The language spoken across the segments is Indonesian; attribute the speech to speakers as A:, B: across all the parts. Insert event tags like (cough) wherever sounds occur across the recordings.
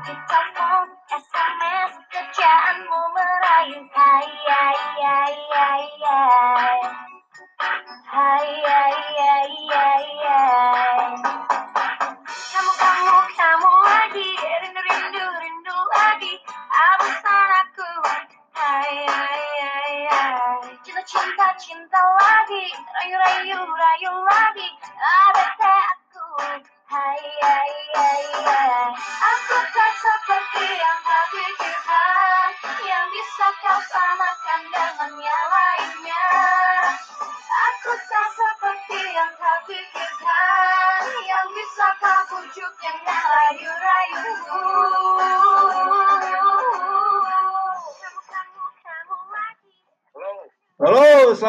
A: mengganggu Di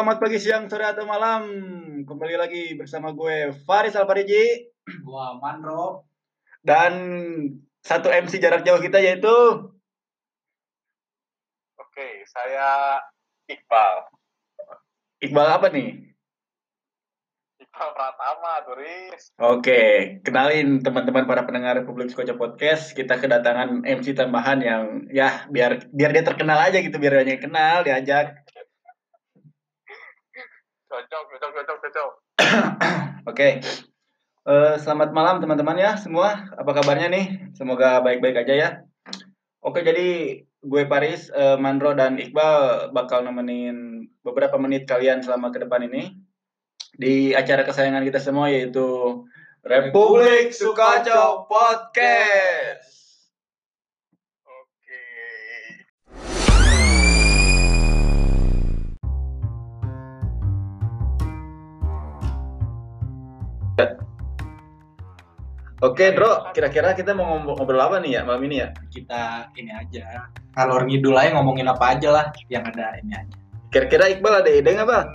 B: selamat pagi, siang, sore, atau malam. Kembali lagi bersama gue Faris Alpariji
C: Gua Mandro.
B: dan satu MC jarak jauh kita yaitu
D: Oke, saya Iqbal.
B: Iqbal apa nih?
D: Iqbal Pratama, Turis.
B: Oke, kenalin teman-teman para pendengar Republik Skoca Podcast. Kita kedatangan MC tambahan yang ya biar biar dia terkenal aja gitu, biar dia kenal, diajak. Oke. Eh, selamat malam teman-teman ya semua. Apa kabarnya nih? Semoga baik-baik aja ya. Oke, jadi gue Paris, eh, Mandro dan Iqbal bakal nemenin beberapa menit kalian selama ke depan ini di acara kesayangan kita semua yaitu Republik Sukaco Podcast.
D: Oke,
B: Bro, kira-kira kita mau ngobrol ngobrol apa nih ya malam ini ya?
C: Kita ini aja. Ngalor ngidul aja ngomongin apa aja lah yang ada ini aja.
B: Kira-kira Iqbal ada ide nggak, Bang?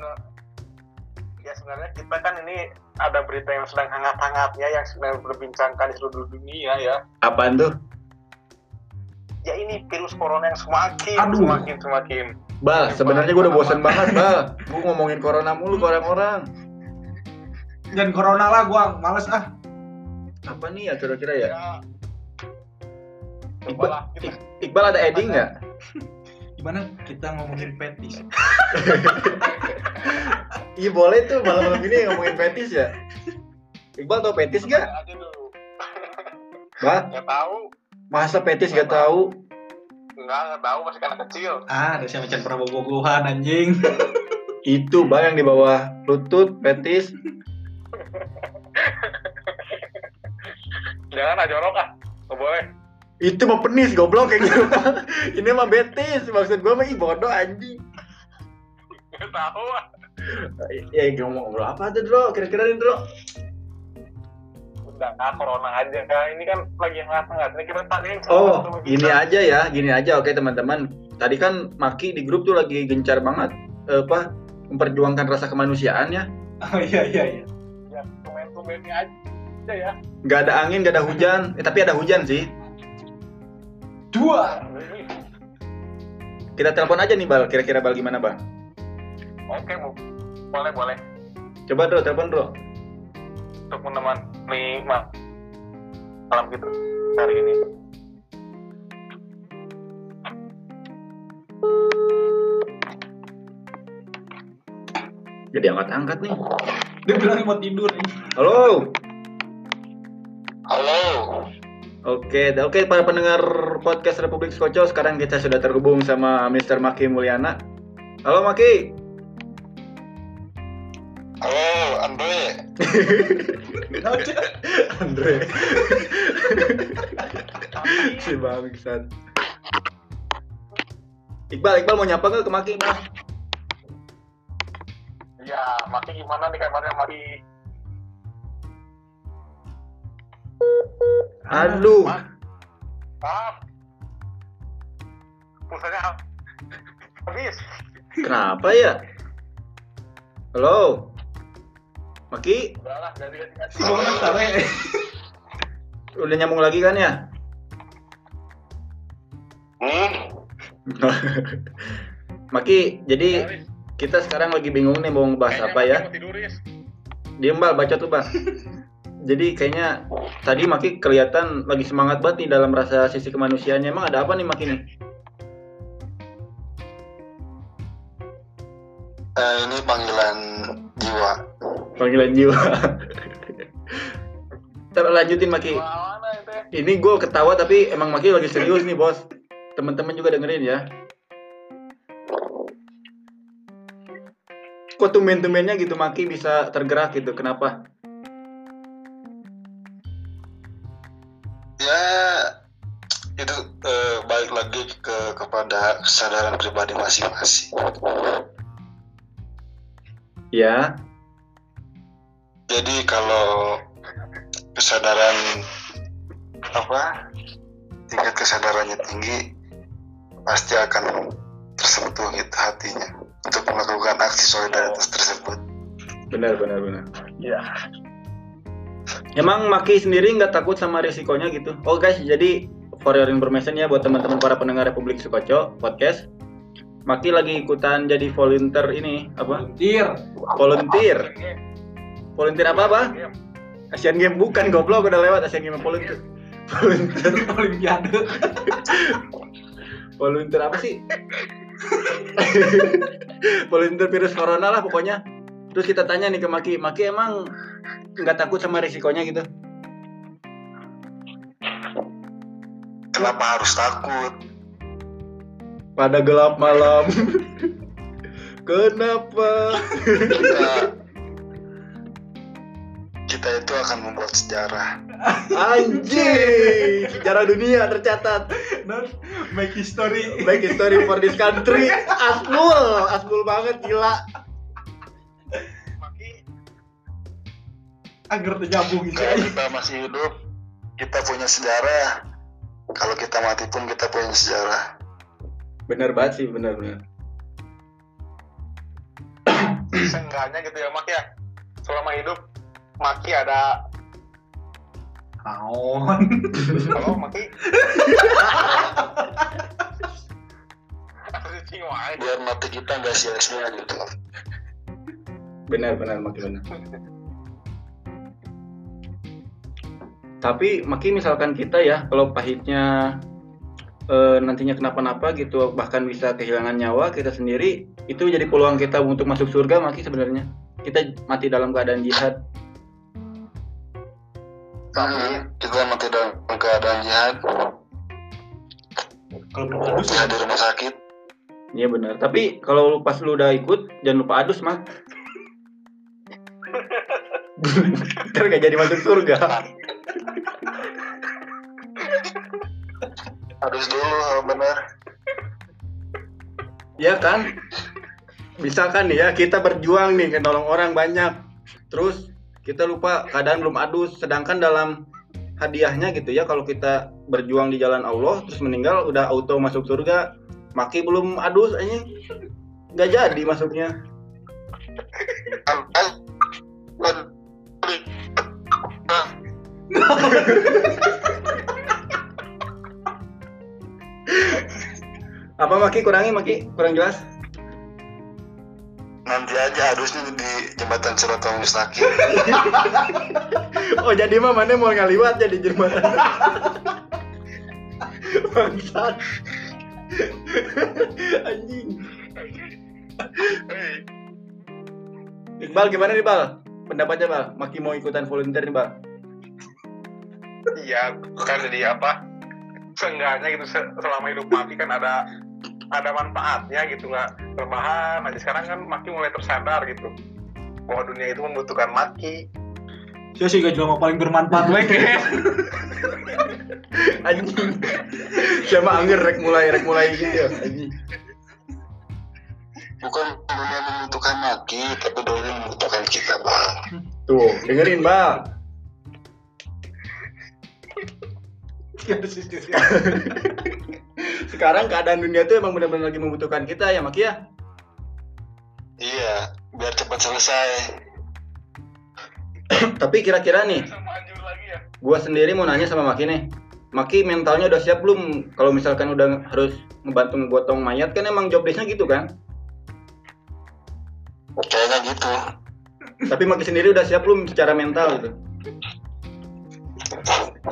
D: Ya sebenarnya kita kan ini ada berita yang sedang hangat-hangatnya yang sedang berbincangkan di seluruh dunia ya.
B: Apaan tuh?
D: Ya ini virus corona yang semakin
C: Aduh.
D: semakin semakin.
B: Bal, sebenarnya gue udah bosan banget, Bal. Gue ngomongin corona mulu ke orang-orang.
C: Dan corona lah gua males ah.
B: Apa nih ya kira-kira ya?
D: Ya. Kita
B: Iqbal ada ending nggak?
C: Gimana kita ngomongin petis? (laughs)
B: Iya boleh tuh malam-malam ini ngomongin petis ya. Iqbal tau petis nggak? Bah,
D: Nggak tahu.
B: masa petis gak tahu?
D: Enggak, nggak tahu masih kan kecil.
C: Ah, ada siapa macam prabogohan anjing.
B: Itu bang yang di bawah lutut petis. (laughs)
D: Jangan ah jorok ah. Nggak boleh.
B: Itu mah penis goblok kayak gitu. (laughs) ini mah betis. Maksud gue mah ih bodoh anjing.
D: Nggak tahu ah.
B: Ya ngomong ngobrol apa tuh Bro? Kira-kira nih Bro?
D: udah ah, corona aja kan ini kan lagi hangat-hangat ini kita tadi yang
B: Oh, gini aja ya, gini aja. Oke teman-teman. Tadi kan Maki di grup tuh lagi gencar banget eh, apa memperjuangkan rasa kemanusiaan ya. (laughs)
C: Oh iya iya iya.
D: ya tumen-tumennya aja ya
B: Gak ada angin, gak ada hujan. Eh, tapi ada hujan sih.
C: Dua.
B: Kita telepon aja nih Bal. Kira-kira Bal gimana Bal?
D: oke bu boleh boleh
B: Coba Bro, telepon Bro.
D: untuk menemani ma- malam kita hari ini
B: Jadi angkat-angkat nih.
C: Dia bilang mau tidur nih.
B: Halo Oke, oke para pendengar podcast Republik Skoco, sekarang kita sudah terhubung sama Mr. Maki Mulyana. Halo Maki.
D: halo Andre (laughs)
B: Andre. (laughs) si bangsat. Iqbal, Iqbal mau nyapa nggak ke Maki, Bang?
D: ya Maki gimana nih kabarnya Maki
B: Aduh.
D: ah pulsanya ha- habis
B: Kenapa ya? Halo. Maki,
D: udahlah
C: Sare. (laughs)
B: udah nyambung lagi kan ya?
D: hmm (laughs)
B: Maki, jadi kita sekarang lagi bingung nih mau ngebahas apa ya?
D: tidur Riz.
B: Diem bal, baca tuh bang. (laughs) Jadi kayaknya tadi Maki kelihatan lagi semangat banget nih dalam rasa sisi kemanusiaannya. Emang ada apa nih Maki nih?
E: Eh, ini panggilan jiwa.
B: Panggilan jiwa. Ntar lanjutin Maki.
D: Ya?
B: Ini gue ketawa tapi emang Maki lagi serius nih bos. Teman-teman juga dengerin ya. Kok tumben-tumbennya gitu Maki bisa tergerak gitu? Kenapa?
E: Ya itu eh, balik lagi ke kepada kesadaran pribadi masing-masing.
B: Ya,
E: Jadi kalau kesadaran apa tingkat kesadarannya tinggi pasti akan tersentuh gitu hatinya untuk melakukan aksi solidaritas tersebut.
B: benar benar benar.
D: Iya.
B: Emang Maki sendiri nggak takut sama risikonya gitu? Oh guys, jadi for your information ya buat teman-teman para pendengar Republik Sukoco podcast, Maki lagi ikutan jadi volunteer ini apa?
C: Dir.
B: Volunteer. Volunteer apa apa? Asian Game bukan goblok udah lewat Asian Game volunteer. Volunteer. (laughs)
C: Olimpiade.
B: Volunteer apa sih? (laughs) volunteer virus corona lah pokoknya. Terus kita tanya nih ke Maki, Maki emang nggak takut sama risikonya gitu?
E: Kenapa harus takut?
B: Pada gelap malam. Kenapa?
E: Kita kita itu akan membuat sejarah.
B: Anjing, sejarah dunia tercatat.
C: Not make history.
B: Baik history for this country. Asmul, asmul banget gila.
C: Agar terjambung gitu.
E: Kalau kita masih hidup, kita punya sejarah. Kalau kita mati pun kita punya sejarah.
B: Bener banget sih, bener bener.
D: seenggaknya gitu ya Mak ya. Selama hidup Maki ada
C: Naon.
D: halo Maki.
E: Biar mati kita nggak sia-sia gitu.
B: Bener bener Maki bener. Tapi Maki misalkan kita ya, kalau pahitnya eh, nantinya kenapa-napa gitu, bahkan bisa kehilangan nyawa kita sendiri, itu jadi peluang kita untuk masuk surga Maki sebenarnya. Kita mati dalam keadaan jihad.
E: Hmm, kita mati dalam keadaan jihad,
C: Kalau belum halus
E: jihad di rumah sakit.
B: Iya benar. Tapi kalau lu- pas lu udah ikut, jangan lupa adus mak. (laughs) Ntar gak jadi masuk surga.
E: Harus dulu bener.
B: Ya kan? Misalkan nih ya, kita berjuang nih, nolong orang banyak. Terus kita lupa keadaan belum adus. Sedangkan dalam hadiahnya gitu ya, kalau kita berjuang di jalan Allah, terus meninggal udah auto masuk surga. Maki belum adus aja. Gak jadi masuknya. Apa Maki kurangi Maki? Kurang jelas?
E: Nanti aja harusnya di jembatan Siratul Mustaqim.
B: Oh jadi mah mana mau ngaliwat jadi jembatan. Bangsat. Anjing. Iqbal gimana nih Bal? Pendapatnya Bal? Maki mau ikutan volunteer nih Bal?
D: Iya, kan jadi apa? Seenggaknya gitu se- selama hidup Maki kan ada ada manfaatnya gitu nggak rebahan aja sekarang kan Maki mulai tersadar gitu bahwa dunia itu membutuhkan Maki
C: Saya sih gak jelma paling bermanfaat gue kayak. (laughs)
B: Anjing. Siapa angger rek mulai rek mulai gitu ya. Anjing.
E: Bukan dunia membutuhkan maki, tapi dunia membutuhkan kita, Bang.
B: Tuh, dengerin (laughs) (laughs) Sekarang keadaan dunia tuh emang benar-benar lagi membutuhkan kita ya Maki ya.
E: Iya, biar cepat selesai. (clears throat)
B: Tapi kira-kira nih,
D: sama anjur lagi ya
B: gua sendiri mau nanya sama Maki nih. Maki mentalnya udah siap belum? Kalau misalkan udah harus ngebantu ngegotong mayat kan emang job desk-nya gitu kan?
E: Kayaknya gitu.
B: Tapi Maki sendiri udah siap belum secara mental gitu?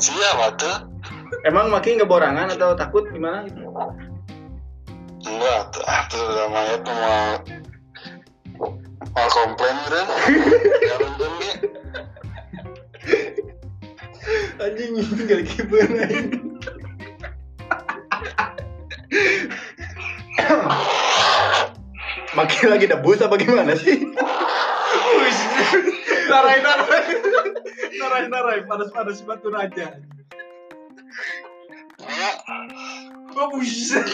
E: Siapa tuh?
B: Emang Maki nggak borangan atau takut gimana? gitu?
E: Enggak ah tuh namanya tuh mau mau komplain gitu. Mungkin dia.
B: Anjing tinggal kiper anjing. Maki lagi debus apa gimana sih?
C: narai narai narai narai panas panas batu raja oh buset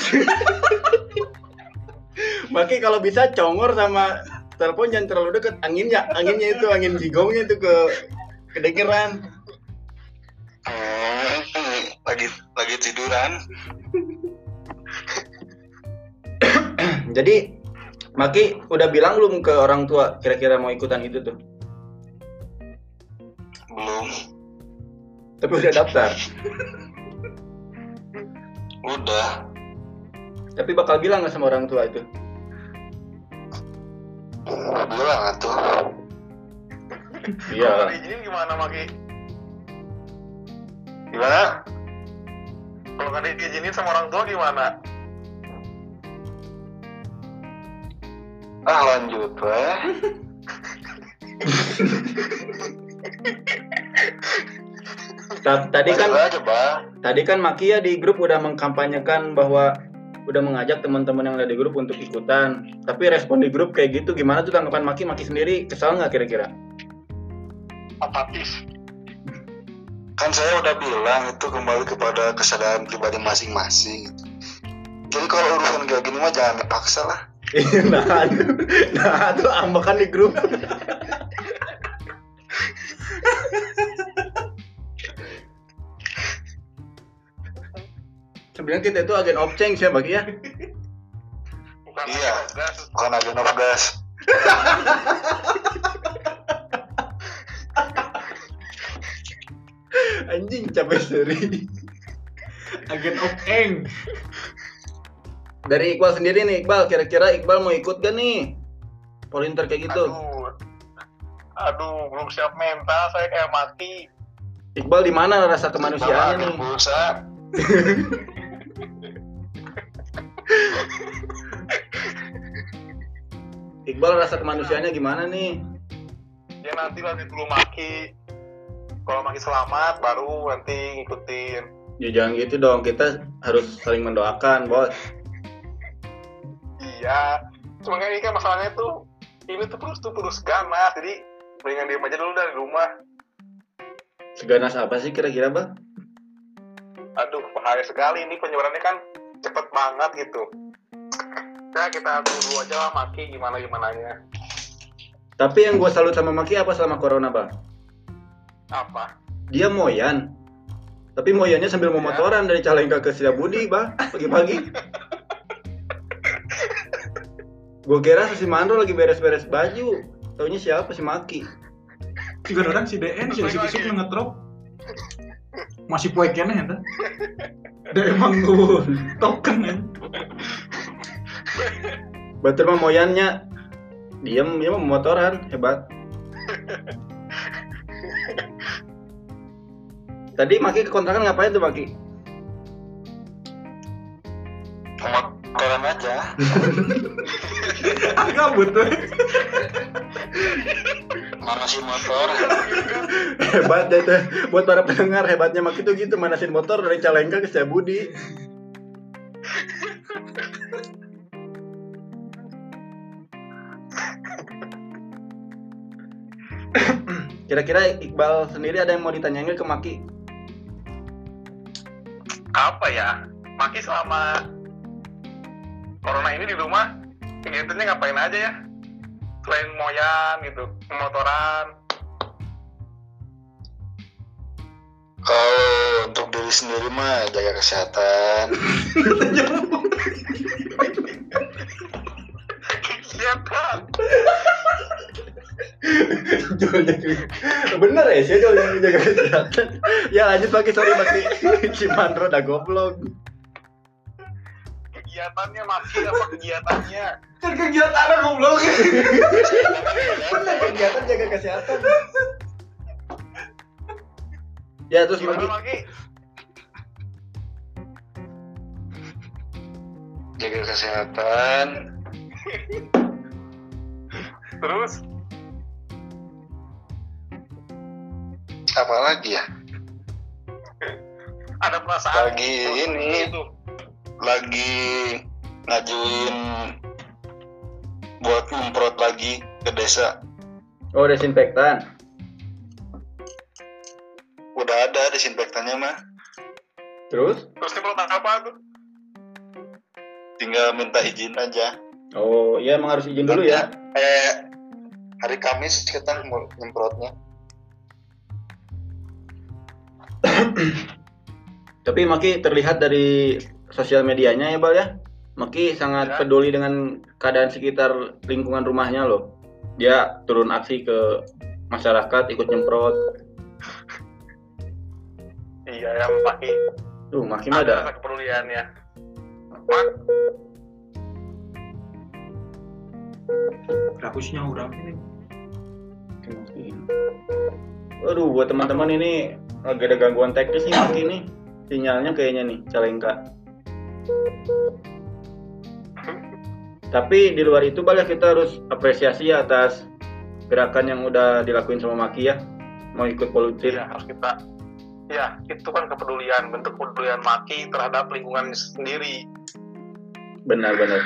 B: Maki kalau bisa congor sama telepon jangan terlalu dekat anginnya anginnya itu angin jigongnya itu ke kedengeran
E: hmm, lagi lagi tiduran. (coughs)
B: jadi Maki udah bilang belum ke orang tua kira-kira mau ikutan itu tuh?
E: Belum.
B: tapi udah daftar (laughs)
E: Udah.
B: tapi bakal bilang nggak sama orang tua itu
E: Bilang tuh.
F: Kalau
B: iya
F: nggak diizinin gimana Maki?
E: Gimana?
F: Kalau nggak diizinin sama orang tua gimana?
E: Ah lanjut weh. (laughs)
B: Ta- tadi kan tadi kan Maki ya di grup udah mengkampanyekan bahwa udah mengajak teman-teman yang ada di grup untuk ikutan tapi respon di grup kayak gitu gimana tuh tanggapan Maki Maki sendiri kesal nggak kira-kira
F: Apatis.
E: Kan saya udah bilang itu kembali kepada kesadaran pribadi masing-masing. Jadi kalau urusan kayak gini mah jangan dipaksa lah. (laughs)
B: nah aduh, nah tuh ambekan di grup (laughs) sebenarnya kita itu agen of change ya Maki ya
F: Bukan
E: Iya. Bukan agen of gas.
B: anjing capek seri
C: agen of eng
B: dari Iqbal sendiri nih Iqbal kira-kira Iqbal mau ikut gak nih polinter kayak gitu
F: Aduh. Aduh, belum siap mental, saya kayak mati.
B: Iqbal di mana rasa kemanusiaannya nih
E: pulsa. (laughs) (laughs)
B: Iqbal rasa kemanusiaannya gimana nih
F: Ya nanti nanti dulu Maki. Kalau Maki selamat, baru nanti ngikutin.
B: ya jangan gitu dong kita harus saling mendoakan bos
F: Iya. Cuma kan ini kan masalahnya tuh, ini tuh terus tuh terus ganas. Jadi mendingan diem aja dulu dari rumah.
B: seganas apa sih kira-kira bang
F: Aduh, bahaya sekali ini penyebarannya kan cepet banget gitu. Ya kita tunggu dulu aja lah Maki gimana gimananya.
B: tapi yang gue salut sama Maki apa selama corona bang?
F: Apa?
B: dia moyan. Tapi moyannya sambil memotoran dari Calengka ke Setiabudi bang pagi-pagi. Gue kira si Mandro lagi beres-beres baju. Taunya siapa si Maki?
C: Juga orang si DN si si Kisuk yang ngetrop. Masih kene ya Udah emang gue token kan
B: Batur mah moyannya diem dia mah memotoran hebat. Tadi Maki ke kontrakan ngapain tuh Maki?
E: Pemotoran aja.
C: ah kabut tuh.
E: Mana sih motor?
B: hebat deh tuh. Buat para pendengar hebatnya Maki tuh gitu manasin motor dari Calengka ke Setiabudi Kira-kira Iqbal sendiri ada yang mau ditanyain ke Maki?
F: Apa ya? Maki selama corona ini di rumah, kegiatannya ngapain aja ya? Selain moyan gitu, motoran.
E: Kalau untuk diri sendiri mah jaga kesehatan. (laughs)
F: Kegiatan.
B: Jual jaga Bener ya sih jual jaga kesehatan Ya lanjut Maki sorry Maki Si Mandro udah goblok.
F: Kegiatannya Maki apa kegiatannya?
C: kan kegiatan goblok.
B: Bener kegiatan jaga kesehatan. Ya terus
D: Gimana
B: Maki.
D: lagi?
E: jaga kesehatan.
D: Terus
E: apa lagi ya (laughs)
D: ada perasaan
E: Lagi ini.
D: itu.
E: lagi ngajuin buat nyemprot lagi ke desa
B: Oh desinfektan.
E: udah ada desinfektannya mah
B: Terus?
D: Terus nyemprot apa tuh?
E: tinggal minta izin aja
B: Oh iya emang harus izin dulu ya.
E: eh hari Kamis kita nyemprotnya (clears throat)
B: Tapi Maki terlihat dari sosial medianya ya Bal ya. Maki sangat
D: Ya.
B: peduli dengan keadaan sekitar lingkungan rumahnya loh. Dia turun aksi ke masyarakat ikut nyemprot.
D: Iya yang pakai
B: Tuh Maki mah
D: ada
B: ada.
D: rasa kepeduliannya. Mak,
C: Rakusnya orang ini.
B: Waduh buat teman-teman ini agak ada gangguan teknis nih Maki nih. Sinyalnya kayaknya nih calengka. Tapi di luar itu Bal ya kita harus apresiasi ya atas gerakan yang udah dilakuin sama Maki ya. Mau ikut volunteer.
D: Iya harus kita ya itu kan kepedulian bentuk kepedulian maki terhadap lingkungan sendiri
B: Benar-benar.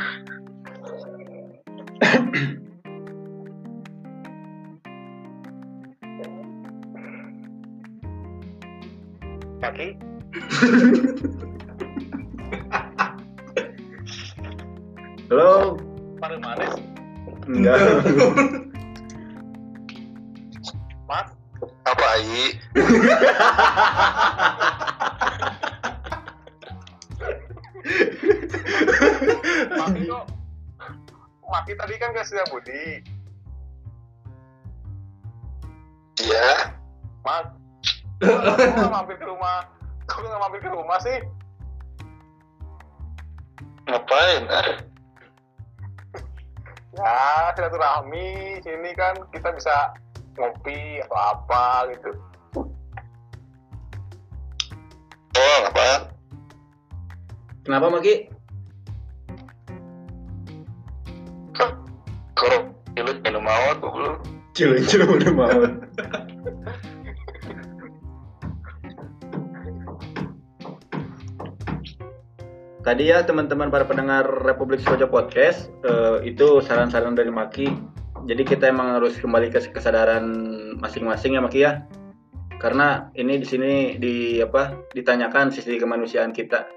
D: Maki (laughs)
B: Halo?
D: paling manis.
B: Enggak. (laughs)
D: mas?
E: Apa ai
D: maki kok maki tadi kan gak setia budi.
E: Iya.
D: Mas. Kok ke rumah sih.
E: Ngapain? Ah (laughs)
D: ya silaturahmi sini kan kita bisa ngopi atau apa gitu.
E: Oh ngapain?
B: Kenapa Maki?
E: kalau itu minum mawar tuh belum
B: Cilin cilin udah mau. (laughs) Tadi ya teman-teman para pendengar Republik Sojo Podcast eh, itu saran-saran dari Maki. Jadi kita emang harus kembali ke kesadaran masing-masing ya Maki ya. Karena ini di sini di apa ditanyakan sisi kemanusiaan kita.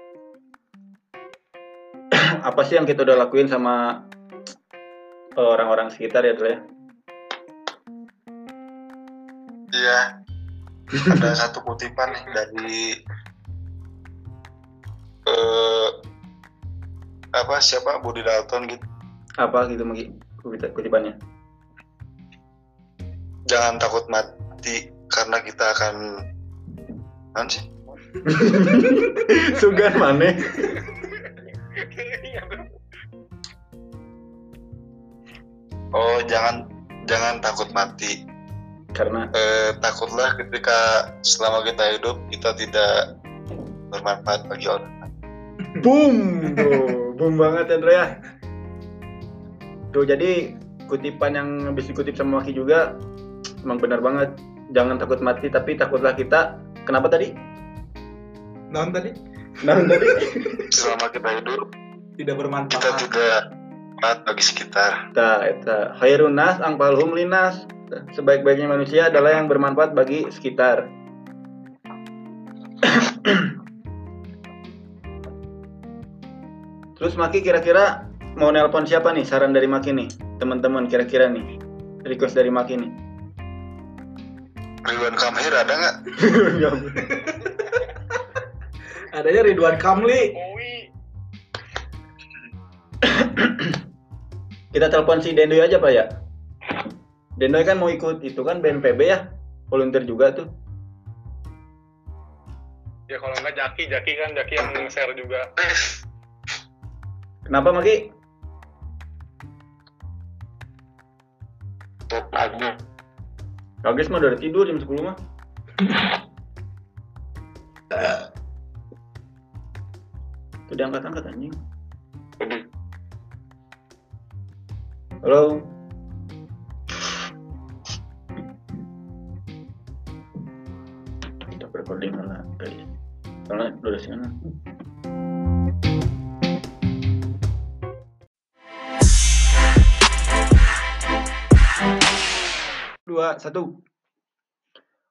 B: (clears throat) apa sih yang kita udah lakuin sama eh, orang-orang sekitar ya Dul ya?
E: iya ada satu kutipan nih dari eh apa siapa? Budi Dalton gitu.
B: Apa gitu kutip- kutipannya?
E: jangan takut mati karena kita akan sih? (laughs)
B: Sugan mana?
E: Oh jangan jangan takut mati.
B: Karena
E: eh, takutlah ketika selama kita hidup kita tidak bermanfaat bagi orang (laughs)
B: boom, tuh, boom banget Andrea. ya. Tuh jadi kutipan yang habis dikutip sama Maki juga emang benar banget. Jangan takut mati tapi takutlah kita. Kenapa tadi?
C: Naon tadi?
B: Nah tadi. (laughs)
E: selama kita hidup
C: Tidak
E: kita
C: bermanfaat.
E: tidak bermanfaat bagi sekitar
B: Tah, eta khairun nas angpalhum linas. Sebaik-baiknya manusia adalah yang bermanfaat bagi sekitar. (clears throat) Terus Maki kira-kira mau nelpon siapa nih? Saran dari Maki nih, teman-teman kira-kira nih. Request dari Maki nih.
E: Ridwan Kamil ada nggak (laughs)
C: Adanya Ridwan Kamli. (coughs)
B: Kita telepon si Dendoy aja Pak ya. Dendoy kan mau ikut itu kan BNPB ya, volunteer juga tuh.
D: ya kalau enggak Jaki Jaki kan Jaki yang share juga
B: Kenapa Maki?
E: Agus
B: Kagis mah udah tidur jam 10 mah. Tuh diangkat-angkat anjing. Halo. Stop recording lah. Soalnya durasinya. Dua, satu.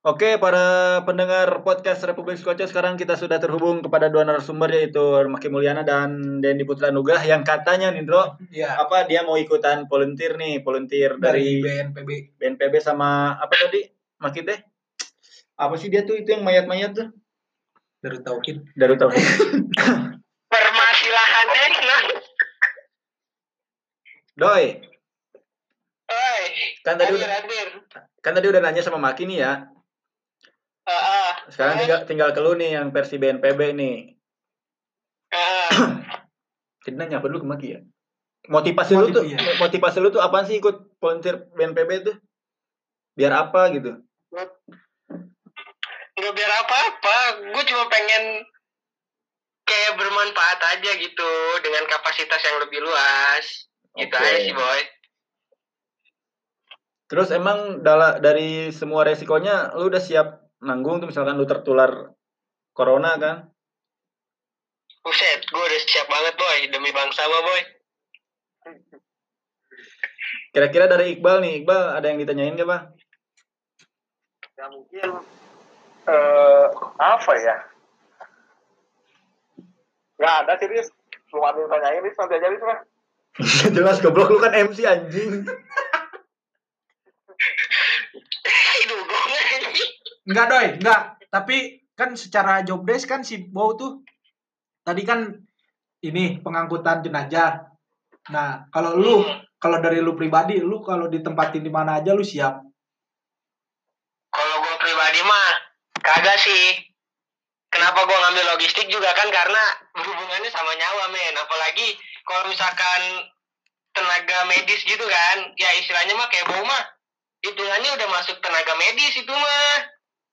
B: Oke, para pendengar podcast Republik Skocia, sekarang kita sudah terhubung kepada dua narasumber yaitu Maki Mulyana dan Dendi Putra Nugrah yang katanya nih, Bro,
C: Iya.
B: apa dia mau ikutan volunteer nih, volunteer
C: Dari
B: dari
C: BNPB.
B: BNPB sama apa tadi? Maki teh? Apa sih dia tuh itu yang mayat-mayat tuh?
C: Dari Tauhid.
B: Dari tahu.
G: Permasalahannya kenapa?
B: Doi,
G: Oi,
B: kan tadi
G: hadir,
B: udah
G: hadir.
B: kan tadi udah nanya sama Maki nih ya.
G: Ah, ah.
B: Sekarang
G: Terus?
B: tinggal tinggal ke lu nih yang versi BNPB nih.
G: Ah,
B: Jadi nanya apa dulu ke Maki ya? Motivasi lu tuh,
C: iya.
B: motivasi lu tuh apaan sih ikut volunteer BNPB tuh? Biar apa gitu?
G: nggak biar apa-apa. Gue cuma pengen kayak bermanfaat aja gitu dengan kapasitas yang lebih luas. Gitu
B: Oke.
G: aja sih, boy.
B: Terus emang dala, dari semua resikonya lu udah siap nanggung tuh misalkan lu tertular corona kan?
G: Buset, gue udah siap banget, boy. Demi bangsa, mah, boy.
B: Kira-kira dari Iqbal nih, Iqbal ada yang ditanyain gak, Bang?
D: ya mungkin eh apa ya nggak ada sih Riz belum ada yang tanyain Riz nanti aja Riz lah (laughs)
B: Jelas goblok lu kan MC anjing. (laughs)
C: Enggak, Doi, enggak. Tapi kan secara job desk kan si Bow tuh tadi kan ini pengangkutan jenazah. Nah, kalau lu kalau dari lu pribadi, lu kalau ditempatin di mana aja lu siap.
G: Kalau gue pribadi mah kagak sih. Kenapa gue ngambil logistik juga kan karena berhubungannya sama nyawa men. Apalagi kalau misalkan tenaga medis gitu kan, ya istilahnya mah kayak bau mah. Hitungannya udah masuk tenaga medis itu mah.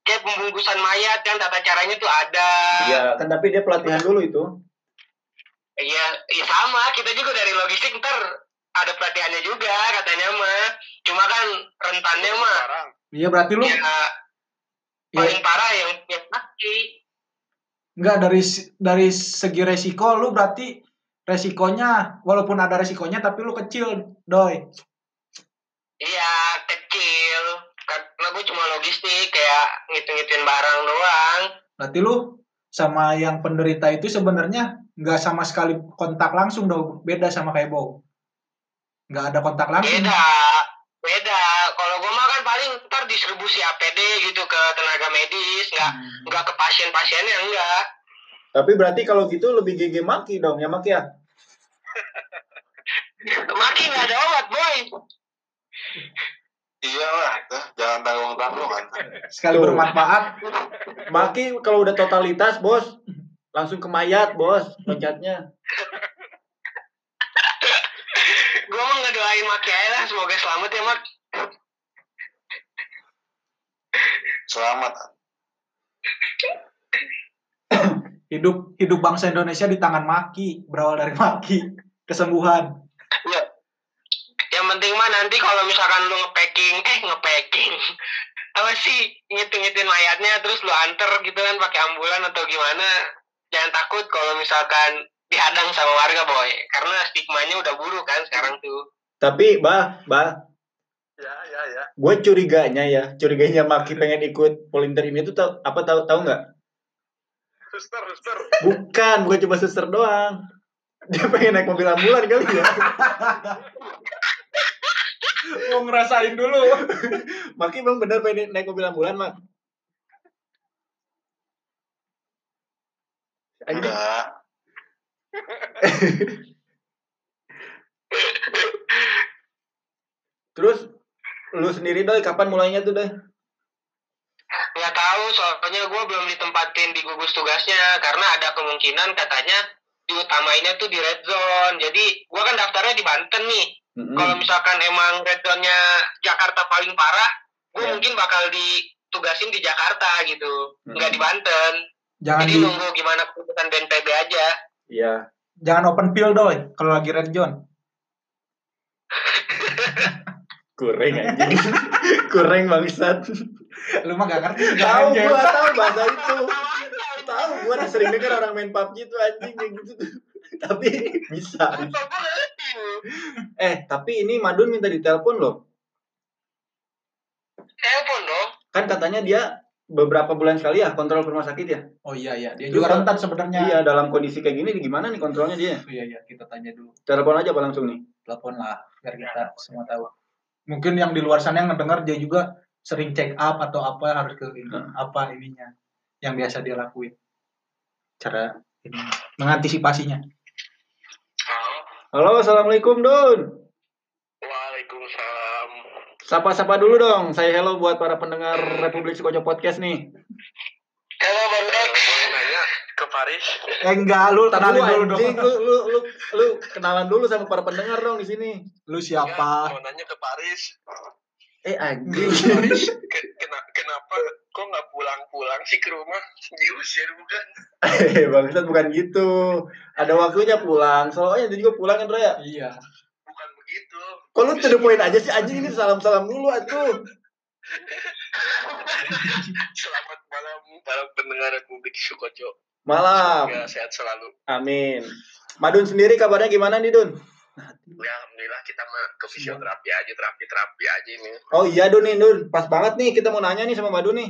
G: Kayak pembungkusan mayat kan tata caranya tuh ada.
B: Iya, kan tapi dia pelatihan dulu itu.
G: Iya, iya sama. Kita juga dari logistik ntar ada pelatihannya juga katanya mah. Cuma kan rentannya mah
C: Iya, berarti lu
G: ya paling parah yang yang mati.
C: enggak dari dari segi resiko lu berarti resikonya walaupun ada resikonya tapi lu kecil, Doi.
G: Iya, kecil. Karena gue cuma logistik, kayak ngitung-ngituin barang doang.
C: Berarti lu sama yang penderita itu sebenarnya nggak sama sekali kontak langsung dong, beda sama kayak Bow. Nggak ada kontak langsung.
G: Beda, beda. Kalau gue mah kan paling ntar distribusi APD gitu ke tenaga medis, nggak nggak ke pasien-pasiennya enggak.
B: Tapi berarti kalau gitu lebih GG Maki dong, ya (laughs) Maki ya?
G: Makin nggak ada obat, boy.
E: Iya lah tuh, jangan tanggung tanggung kan
C: Sekali
B: Tuh.
C: bermanfaat,
B: Maki kalau udah totalitas, Bos, langsung ke mayat, Bos, loncatnya.
G: Gue mau ngedoain Maki aja lah, semoga selamat ya, Mak.
E: selamat
C: hidup hidup bangsa Indonesia di tangan Maki, berawal dari Maki, kesembuhan.
G: Ya. Yang penting mah nanti kalau misalkan lu nge-packing, eh nge-packing. (laughs) Apa sih ngitung-ngitung mayatnya terus lu anter gitu kan pakai ambulan atau gimana? Jangan takut kalau misalkan dihadang sama warga boy, karena stigmanya udah buruk kan sekarang tuh.
B: Tapi, Bah, Bah,
D: ya ya ya
B: gue curiganya ya, curiganya Maki pengen ikut volunteer ini tuh tau, apa tahu tahu nggak?
D: suster suster
B: Bukan, bukan cuma suster doang. Dia pengen naik mobil ambulan kali ya. (laughs)
C: Mau ngerasain dulu. (laughs)
B: Maki emang bener pengen naik mobil ambulan, Mak.
E: Enggak (laughs)
B: Terus lu sendiri doi kapan mulainya tuh doi?
G: Nggak tahu soalnya gue belum ditempatin di gugus tugasnya karena ada kemungkinan katanya diutamainnya tuh di red zone. Jadi gue kan daftarnya di Banten nih.
B: Mm-mm.
G: Kalau misalkan emang red zone-nya Jakarta paling parah, gue
B: Ya.
G: mungkin bakal ditugasin di Jakarta gitu,
B: Hmm.
G: nggak di Banten.
C: Jangan
D: Jadi
C: di,
D: nunggu gimana keputusan BNPB aja.
B: Iya.
C: jangan open pill doi kalau lagi red zone. (laughs)
B: Kurang anjing. (laughs) Kurang bangsat.
C: Lu mah gak ngerti (laughs)
B: Tahu gua tahu bahasa itu. Tahu gua sering denger orang main PUBG itu anjing kayak gitu tuh. (laughs) Tapi bisa. Eh, tapi ini Madun minta ditelepon loh.
D: Telepon dong.
B: Kan katanya dia beberapa bulan sekali ya kontrol ke rumah sakit ya.
C: Oh iya iya, dia
B: Terus
C: juga
B: kan-
C: rentan sebenarnya.
B: Iya, dalam kondisi kayak gini gimana nih kontrolnya dia?
C: Iya iya, kita tanya dulu.
B: Telepon aja apa langsung nih?
C: Telepon lah biar kita semua tahu. Mungkin yang di luar sana yang ngedenger dia juga sering check up atau apa harus ke ini,
B: Hmm.
C: apa ininya yang biasa dia lakuin. Cara ini mengantisipasinya.
B: Halo, assalamualaikum Dun.
D: Waalaikumsalam.
B: Sapa-sapa dulu dong. Saya hello buat para pendengar Republik Sukoco Podcast nih.
D: Halo Bang Dok. Boleh nanya ke Paris?
C: Eh enggak, lu
B: Tar
C: kenalin
B: dulu
C: dulu dong.
B: lu, lu, lu, lu kenalan dulu sama para pendengar dong di sini.
C: Lu siapa?
D: Mau nanya ke Paris.
B: Eh anjing. (laughs)
D: Kena- kenapa kok nggak pulang-pulang sih ke rumah? Diusir bukan?
B: Eh, bangsat bukan gitu. Ada waktunya pulang. Soalnya dia juga pulang kan, Raya.
C: Iya.
D: Bukan begitu.
B: Kok lu to the point aja sih anjing ini salam-salam dulu atuh. (laughs)
D: Selamat malam para pendengar Republik Sukoco.
B: Malam.
D: Semoga sehat selalu.
B: Amin. Madun sendiri kabarnya gimana nih, Dun?
D: Ya, alhamdulillah kita mah ke fisioterapi aja, terapi-terapi aja ini.
B: Oh iya, Dun nih, Dun. Pas banget nih kita mau nanya nih sama Madun nih.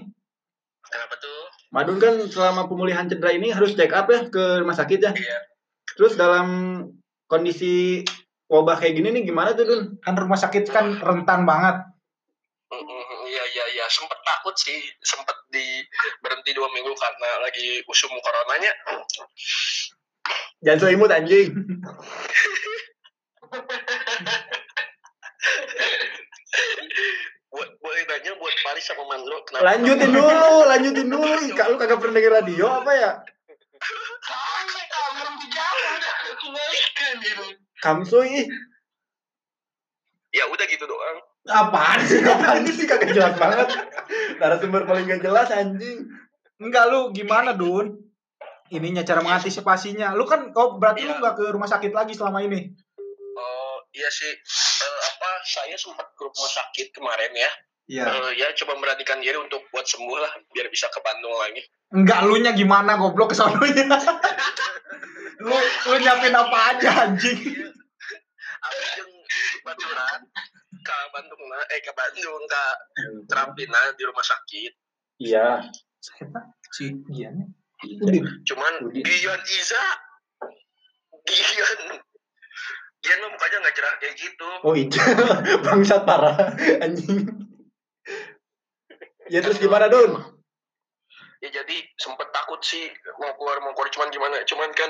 D: Kenapa tuh?
B: Madun kan selama pemulihan cedera ini harus check up ya ke rumah sakit ya.
D: Iya.
B: Terus dalam kondisi wabah kayak gini nih gimana tuh, Dun?
C: Kan rumah sakit kan rentan banget.
D: Iya iya iya sempet takut sih sempet di berhenti dua minggu karena lagi usum coronanya
B: Jangan so imut anjing. (laughs)
D: buat boleh nanya buat Paris sama Mandro kenapa
B: Lanjutin dulu, lanjutin dulu. Kak, lu kagak pernah denger radio apa ya?
D: Sampai kamu dijawab gitu
B: ih.
D: ya udah gitu doang
C: Apaan sih?
B: Apaan sih kagak jelas banget. Narasumber paling gak jelas anjing.
C: Enggak lu gimana, Dun? Ininya cara mengantisipasinya. Lu kan oh berarti lu
D: Iya.
C: nggak ke rumah sakit lagi selama ini.
D: Iya sih Eh, apa saya sempat ke rumah sakit kemarin ya
C: Iya.
D: Eh, ya coba meranikan diri untuk buat sembuh lah biar bisa ke Bandung lagi
C: Enggak lu nya gimana goblok ke sononya. (laughs) lu lu nyiapin apa aja anjing.
D: aku yang baturan ke Bandung nah eh ke Bandung ke terapi nah di rumah sakit
B: Iya.
C: Si Gian.
B: Iya.
C: Udin.
D: cuman. Gian Iza Gian Gian mah mukanya nggak cerah kayak gitu
B: Oh itu (laughs) bangsat parah anjing. Ya terus gimana Dun?
D: ya jadi sempet takut sih mau keluar mau keluar cuman gimana cuman kan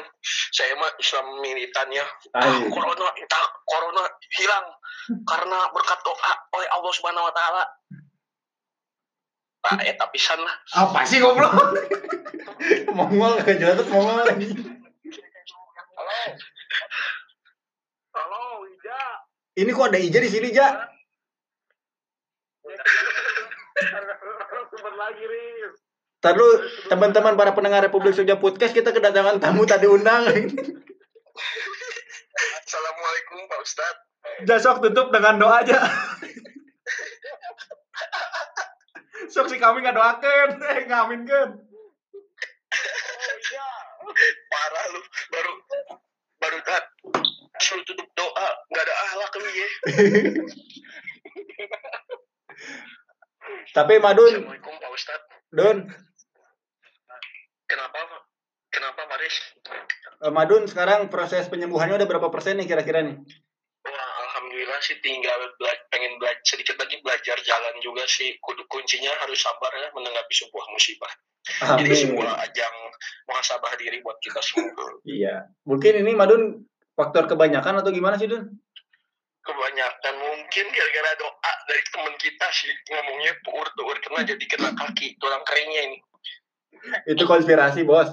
D: saya mah Islam militan ya ah, corona tak corona hilang karena berkat doa oleh Allah Subhanahu Wa Taala Pak, eh tapi lah.
C: Apa sih goblok?
B: Mongol kagak jelas Mongol anjing.
D: Halo. Ija.
B: Ini kok ada Ija di sini, Ja?
D: Sumber lagi, Riz.
B: Ntar lu teman-teman para pendengar Republik Soja Podcast kita kedatangan tamu tadi undang.
D: Assalamualaikum, Pak Ustadz.
C: Jasok tutup dengan doa aja. Sok si kami nggak doakan, eh ngamin kan.
D: Parah lu. Baru baru tak suruh tutup doa. Nggak ada ahlak lu ya.
B: Tapi Madun,
D: Assalamualaikum, Pak Ustadz.
B: Dun,
D: Kenapa? Kenapa, Paris?
B: eh, Madun sekarang proses penyembuhannya udah berapa persen nih kira-kira nih?
D: Wah, alhamdulillah sih tinggal bela- pengen belajar sedikit lagi belajar jalan juga sih. Kudu kuncinya harus sabar ya menanggapi sebuah musibah. Jadi sebuah ajang muhasabah diri buat kita semua.
B: Iya. Mungkin ini Madun faktor kebanyakan atau gimana sih, Dun?
D: Kebanyakan mungkin gara-gara doa dari teman kita sih ngomongnya tuur-tuur kena jadi kena kaki tulang keringnya ini.
B: Itu konspirasi, Bos.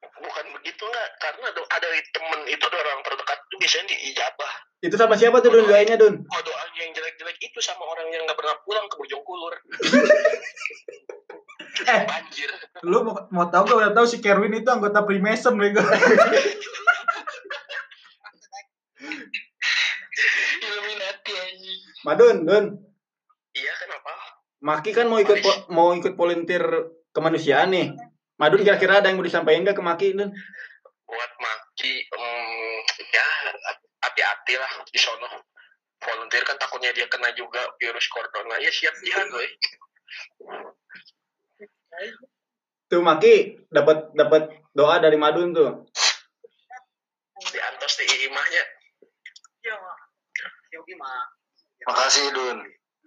D: Bukan begitu nggak? Karena doa dari temen itu orang terdekat itu biasanya diijabah.
B: Itu sama siapa tuh Dun doanya, Dun?
D: Oh doanya yang jelek-jelek itu sama orang yang nggak pernah pulang ke Bojongkulur. (laughs)
C: Eh.
D: Banjir.
C: Lu mau, mau tahu gak udah tahu si Kerwin itu anggota Freemason bego. (laughs)
D: Illuminati anjing.
B: Madun, Dun.
D: Iya kenapa?
B: Maki kan mau ikut po- mau ikut volunteer kemanusiaan nih. Madun kira-kira ada yang mau disampaikan nggak ke Maki, Dun?
D: Buat Maki, hmm, ya hati-hati lah di sono. Volunteer kan takutnya dia kena juga virus corona. Ya siap jihad, gue.
B: Tuh Maki dapat dapat doa dari Madun tuh.
D: Di antos di imahnya.
E: Makasih Dun.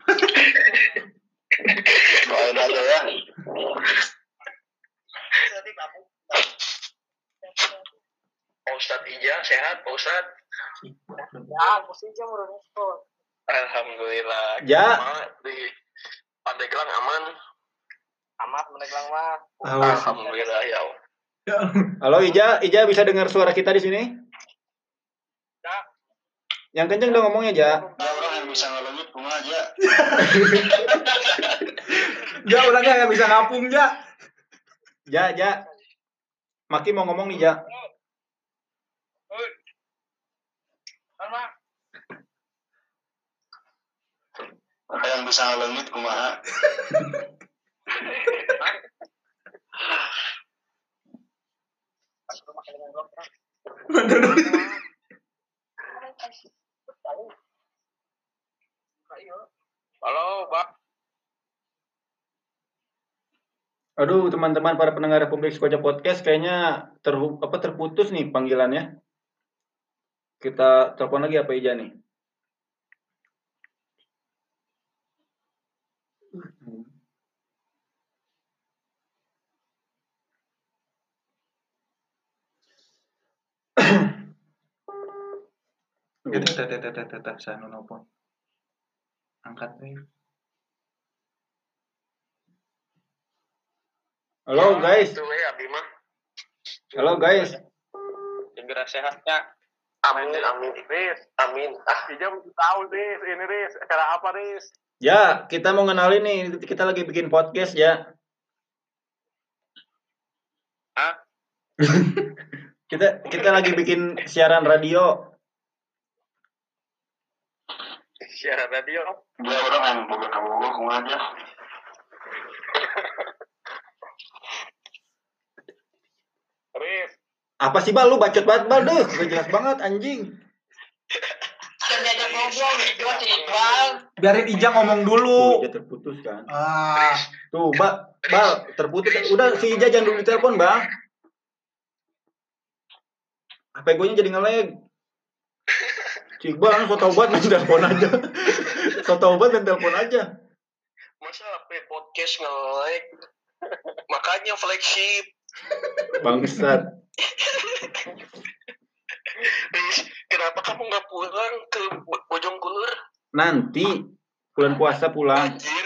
E: (laughs) Doain aja ya.
D: Pak Ustadz Ija sehat, Pak Ustadz. Alhamdulillah.
B: Ja.
D: Gimana Di Pandeglang aman.
F: Amat meneglang mah.
D: Alhamdulillah ya. Allah.
B: Halo Ija, Ija bisa dengar suara kita di sini? Yang kenceng dong ngomongnya, Ja.
E: Orang yang bisa ngelengit rumah aja. (laughs)
C: Ja orangnya nggak bisa ngapung ja.
B: Ja, Ja. Maki mau ngomong nih, Ja.
E: Ada yang bisa ngelengit kumaha. (laughs) (laughs)
D: Halo, Pak.
B: Aduh, teman-teman para pendengar Republik Skoja Podcast kayaknya ter apa terputus nih panggilannya. Kita telepon lagi apa Ija nih? (clears throat)
C: Gitu, saya nelfon. Angkat nih.
B: Halo guys,
D: Itu we Abi mah.
B: halo guys.
D: Segera sehatnya. Amin, amin, Riz. Amin. Ah, Ija tahu, Riz. Ini, Riz. Acara apa, Riz?
B: Ya, kita mau kenalin nih, kita lagi bikin podcast ya.
D: Hah? (laughs)
B: kita kita lagi bikin siaran radio.
D: Siaran radio.
E: Dia orang yang boga kumaha aja.
D: Riz.
B: Apa sih bal lu bacot banget bal deh, gak jelas banget anjing.
C: Biarin Ija ngomong dulu.
B: Ija terputus kan.
C: Ah,
B: Tuh, Bal, Bal terputus. Udah si Ija jangan dulu ditelepon, Bang. HP gue jadi nge-lag. Si Iqbal so tau banget main telepon aja. so tau banget main telepon aja.
D: Masa HP podcast nge-lag? Makanya flagship.
B: Bangsat.
D: Kenapa kamu nggak pulang ke Bo- Bojongkulur?
B: Nanti bulan puasa pulang.
D: Anjir.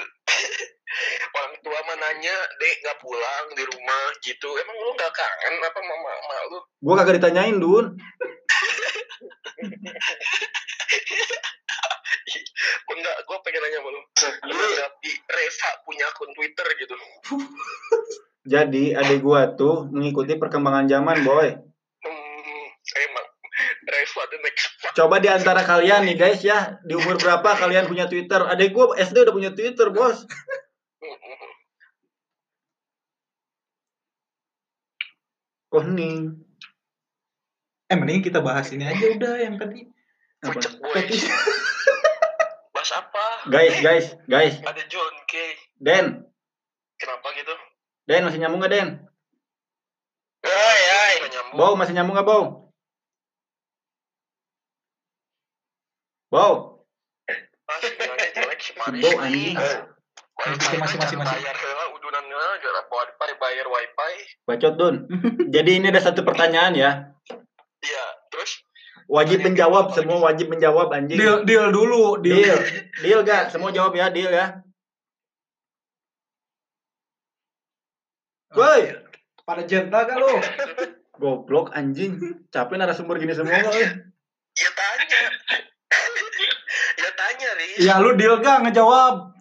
D: (laughs) Orang tua mah nanya, dek nggak pulang di rumah gitu. Emang lu nggak kangen apa mama mama lu?
B: Gue kagak ditanyain, Dun.
D: Enggak, gue pengen nanya sama lu. Menanggapi Reva punya akun Twitter gitu.
B: Jadi adik gua tuh mengikuti perkembangan zaman, boy.
D: Hmm, emang Reva the next.
B: Coba di antara kalian nih guys ya, di umur berapa kalian punya Twitter? Adik gua SD udah punya Twitter, bos.
D: Hmm,
B: Koning.
C: Eh mending kita bahas ini aja udah yang tadi.
B: Apa?
D: Pucet boys. Bahas apa?
B: Guys, guys, guys.
D: Ada John K.
B: Den,
D: Kenapa gitu?
B: Den masih nyambung gak Den?
D: Ay, ay. Nyambung.
B: Bow masih nyambung gak Bow? Bow,
D: sinyalnya jelek si Paris.
B: Bow anjing.
D: Wifi
C: Masih, masih,
D: jangan
C: masih.
D: Bayar wifi bayar wifi.
B: bacot Dun. Jadi ini ada satu pertanyaan ya.
D: Iya, terus
B: Wajib menjawab, semua wajib menjawab anjing.
C: Deal, deal dulu, deal.
B: Deal, deal gak? Semua jawab ya, deal ya. Woi,
C: Pada jenta gak lu? (laughs)
B: goblok anjing. Capek narasumber gini semua, woi.
D: ya tanya. (laughs) ya tanya, Riz.
C: Ya lu deal gak ngejawab?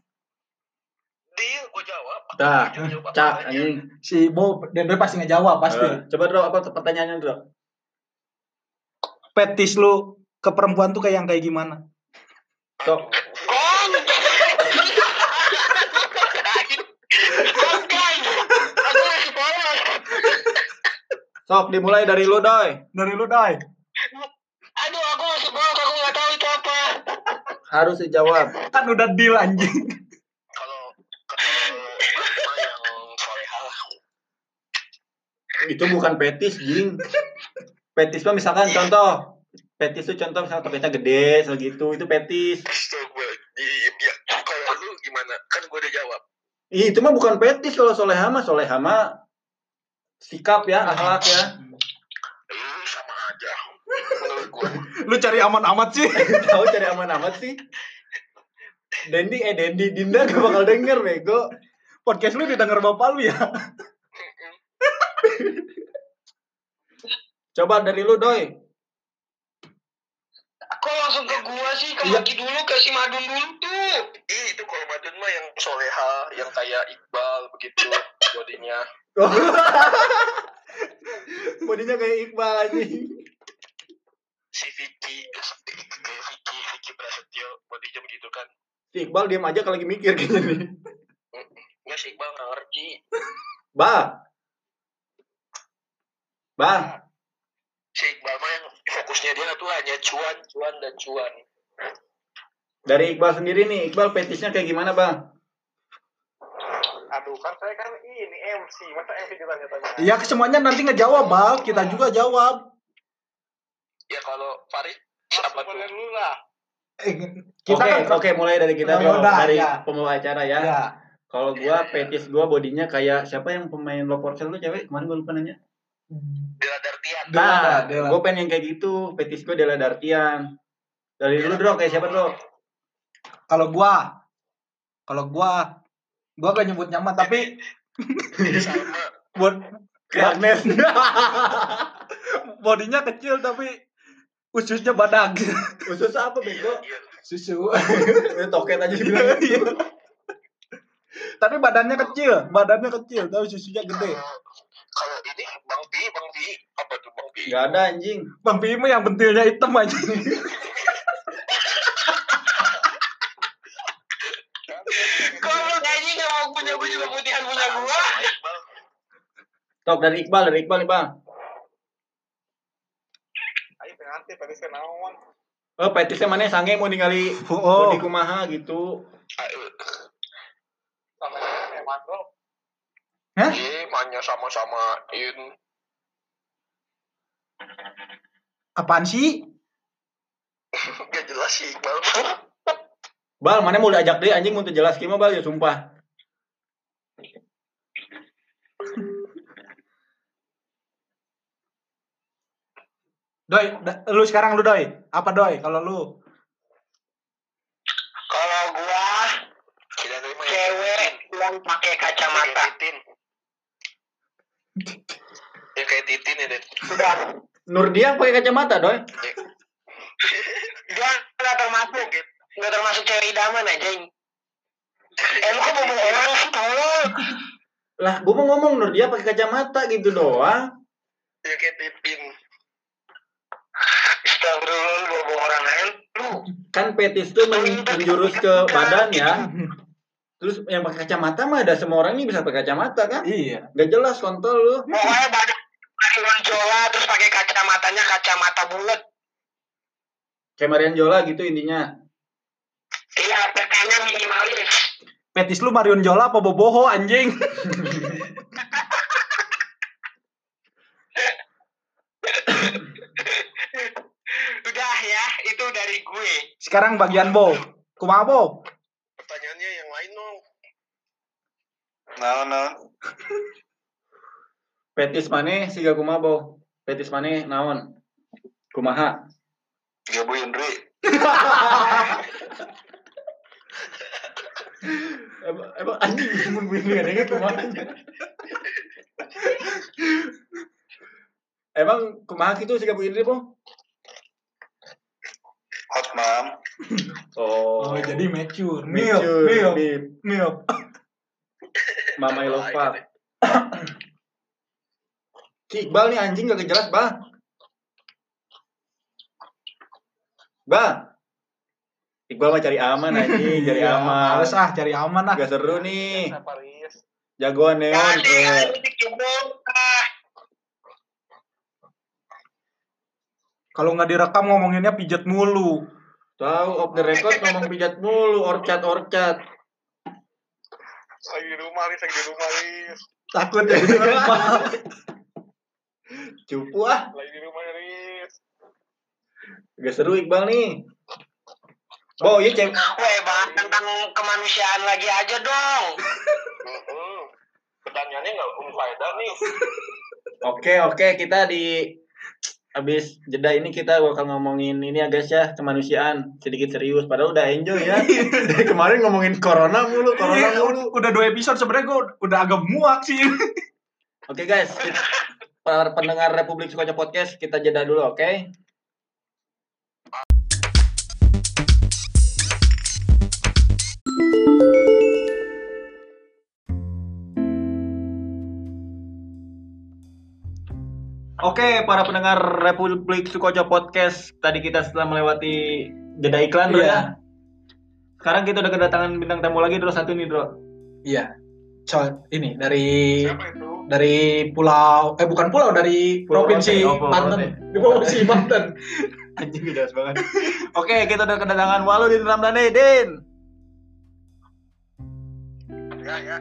D: Deal, gue jawab.
B: Dah, cak anjing.
C: Si Bo dan pasti ngejawab pasti.
B: Eh, coba Dro, apa pertanyaannya Dro?
C: Petis lu ke perempuan tuh kayak yang kayak gimana?
G: Polos.
B: Sok dimulai dari lu, Doy.
C: Dari lu, Dai.
G: Aduh, aku masih polos. Aku nggak tahu itu apa.
B: Harus dijawab.
C: Kan udah deal anjing.
D: Kalau kalau yang soleha
B: Itu bukan petis, jing. Petis mah misalkan contoh. Petis tuh contoh misalkan topetnya gede, segitu. Itu petis.
D: Ya, kalau lu gimana? Kan gue udah jawab.
B: Ih, itu mah bukan petis kalau soleha mah. Soleha mah sikap ya, akhlak ya.
D: Lu sama aja.
C: Lu cari aman amat sih. (laughs)
B: Tahu cari aman amat sih. Dendi, eh Dendi, Dinda gak bakal denger, bego.
C: Podcast lu didengar bapak lu ya. (laughs)
B: Coba dari lu, Doy.
G: Kok langsung ke gua sih? Ke
C: Iya.
G: Maki dulu, ke si Madun dulu tuh.
D: Ih, itu kalau Madun mah yang soleha, yang kayak Iqbal begitu bodinya. (laughs)
B: Bodinya kayak Iqbal anjing.
D: Si Vicky, kayak Vicky, Vicky Prasetyo, bodinya begitu kan.
B: Si Iqbal diam aja kalau lagi mikir kayaknya nih.
D: Nggak si Iqbal nggak ngerti.
B: Bah. Bah.
D: Si Iqbal mah yang fokusnya dia tuh hanya cuan, cuan, dan cuan.
B: Dari Iqbal sendiri nih, Iqbal petisnya kayak gimana, Bang?
D: Aduh, kan saya kan ini MC, masa MC ditanya-tanya?
C: Ya semuanya nanti ngejawab, Bal. Kita juga jawab.
D: Ya kalau Farid, apa tuh? dulu lah.
C: Eh,
B: Oke,
C: kita kan
B: oke mulai dari kita
C: yaudah,
B: dari
C: ya.
B: pembawa acara ya.
C: Ya.
B: Kalau gua petis gua bodinya kayak siapa yang pemain low porcel tuh cewek? Kemarin gua lupa nanya.
D: Dela Dartian.
B: Nah,
C: Dela.
B: gua pengen yang kayak gitu. Petis gua Dela Dartian. Dari dulu Dro, kayak siapa Dro?
C: Kalau gua, kalau gua, gua gak nyebut nyaman tapi
D: Sama.
C: buat
B: Agnes.
C: bodinya kecil tapi ususnya badak.
B: Khusus apa bego?
D: Iya.
C: Susu.
B: Ini toket aja dibilang.
C: Iya. tapi badannya kecil, badannya kecil, tapi susunya gede.
D: Kalau- ini Bang Pi, Bang Pi, apa tuh Bang Pi?
B: Gak ada anjing.
C: Bang Bimo yang bentilnya hitam aja.
G: Kalau gaji nggak mau punya gua juga putihan punya gua.
B: Tok dari Iqbal, dari Iqbal nih, Bang.
D: Ayo nanti tadi saya naon.
B: Oh, petisnya mana sange mau ningali
C: Oh,
B: body kumaha gitu.
D: Ayo. Sama yang Mandro.
C: Hah?
D: Iya, manya sama-samain.
C: apaan sih? (laughs)
D: Gak jelas sih, Iqbal.
B: Bal, mana mau diajak deh anjing untuk jelas gimana Bal ya sumpah.
C: Doi, da- lu sekarang lu doi. Apa doi kalau lu?
G: Kalau gua
D: Kita terima
G: cewek yang pakai kacamata.
D: Titin. Ya kayak Titin ya, Den.
G: Sudah.
B: Nurdia pakai kacamata, Doy.
G: Gua nggak termasuk. Nggak termasuk cewek idaman aja. Emang kok bohong orang sih tolong.
B: Lah, gua mau ngomong Nurdia pakai kacamata gitu doang.
D: Ya kayak Titin.
G: Astagfirullah lu orang lain. Lu
B: Kan petis tuh men- menjurus ke badan ya. Terus yang pakai kacamata mah ada semua orang ini bisa pakai kacamata kan?
C: Iya.
B: Gak jelas kontol lu.
G: pokoknya badan pakai gonjola terus pakai kacamatanya kacamata bulat.
B: Kayak Marian Jola gitu intinya.
G: Iya, PK-nya minimalis.
C: Petis lu Marion Jola apa Boboho anjing? (laughs)
G: Udah ya, itu dari gue.
C: Sekarang bagian Bo. Kumaha Bo?
D: Pertanyaannya yang lain dong.
E: Nah, nah.
B: Petis mana siga kumaha Bo? Petis mana naon? Kumaha?
E: Gak Bu Indri.
B: Emang, emang anjing mun begini adanya kumaha? Emang kumaha gitu siga Bu Indri, Bo?
E: Hot Mom.
B: Oh,
C: Oh, jadi mature.
B: Mature,
C: Milk, milk,
B: Bib. Mama Ilova.
D: aja deh.
B: Si Iqbal nih anjing gak jelas, Bang. Bang. Iqbal mah cari aman anjing, cari
C: Iya,
B: aman.
C: Males ah cari aman ah.
B: Gak seru nih.
D: Riz?
B: Jagoan neon.
G: Kasih
B: eh,
G: anjing jebol. Ah,
C: Kalau nggak direkam ngomonginnya pijet mulu.
B: Tahu off the record ngomong pijat mulu, orcat orcat.
D: Lagi di rumah, Riz. Lagi di rumah, Riz.
C: Takut ya gitu.
B: Cupu ah.
D: Lagi di rumah, Riz.
B: Gak seru Iqbal nih. Bo, iya cewek.
G: Weh, bahas tentang kemanusiaan lagi aja dong.
D: Pertanyaannya nggak unfaedah nih.
B: Oke, oke, kita di habis jeda ini kita bakal ngomongin ini ya guys ya kemanusiaan. Sedikit serius padahal udah enjoy ya. (laughs) Dari kemarin ngomongin corona mulu corona
C: Iya,
B: mulu.
C: udah, dua episode sebenarnya gue udah agak muak sih.
B: oke guys kita- para pendengar Republik Sukoco Podcast kita jeda dulu oke Oke, para pendengar Republik Sukoco Podcast, tadi kita setelah melewati jeda iklan, Bro
C: Iya.
B: ya. Sekarang kita udah kedatangan bintang tamu lagi, Bro, satu nih, Bro.
C: Iya. Co, ini dari
D: Siapa itu?
C: dari pulau eh bukan pulau dari
B: Pulau
C: provinsi
B: Rote, oh, Pulau
C: Banten.
B: Rote. (laughs)
C: Di provinsi (laughs) Banten.
B: Anjing jelas banget. Oke, kita udah kedatangan Waludin Ramdhani, Din.
D: Ya, ya.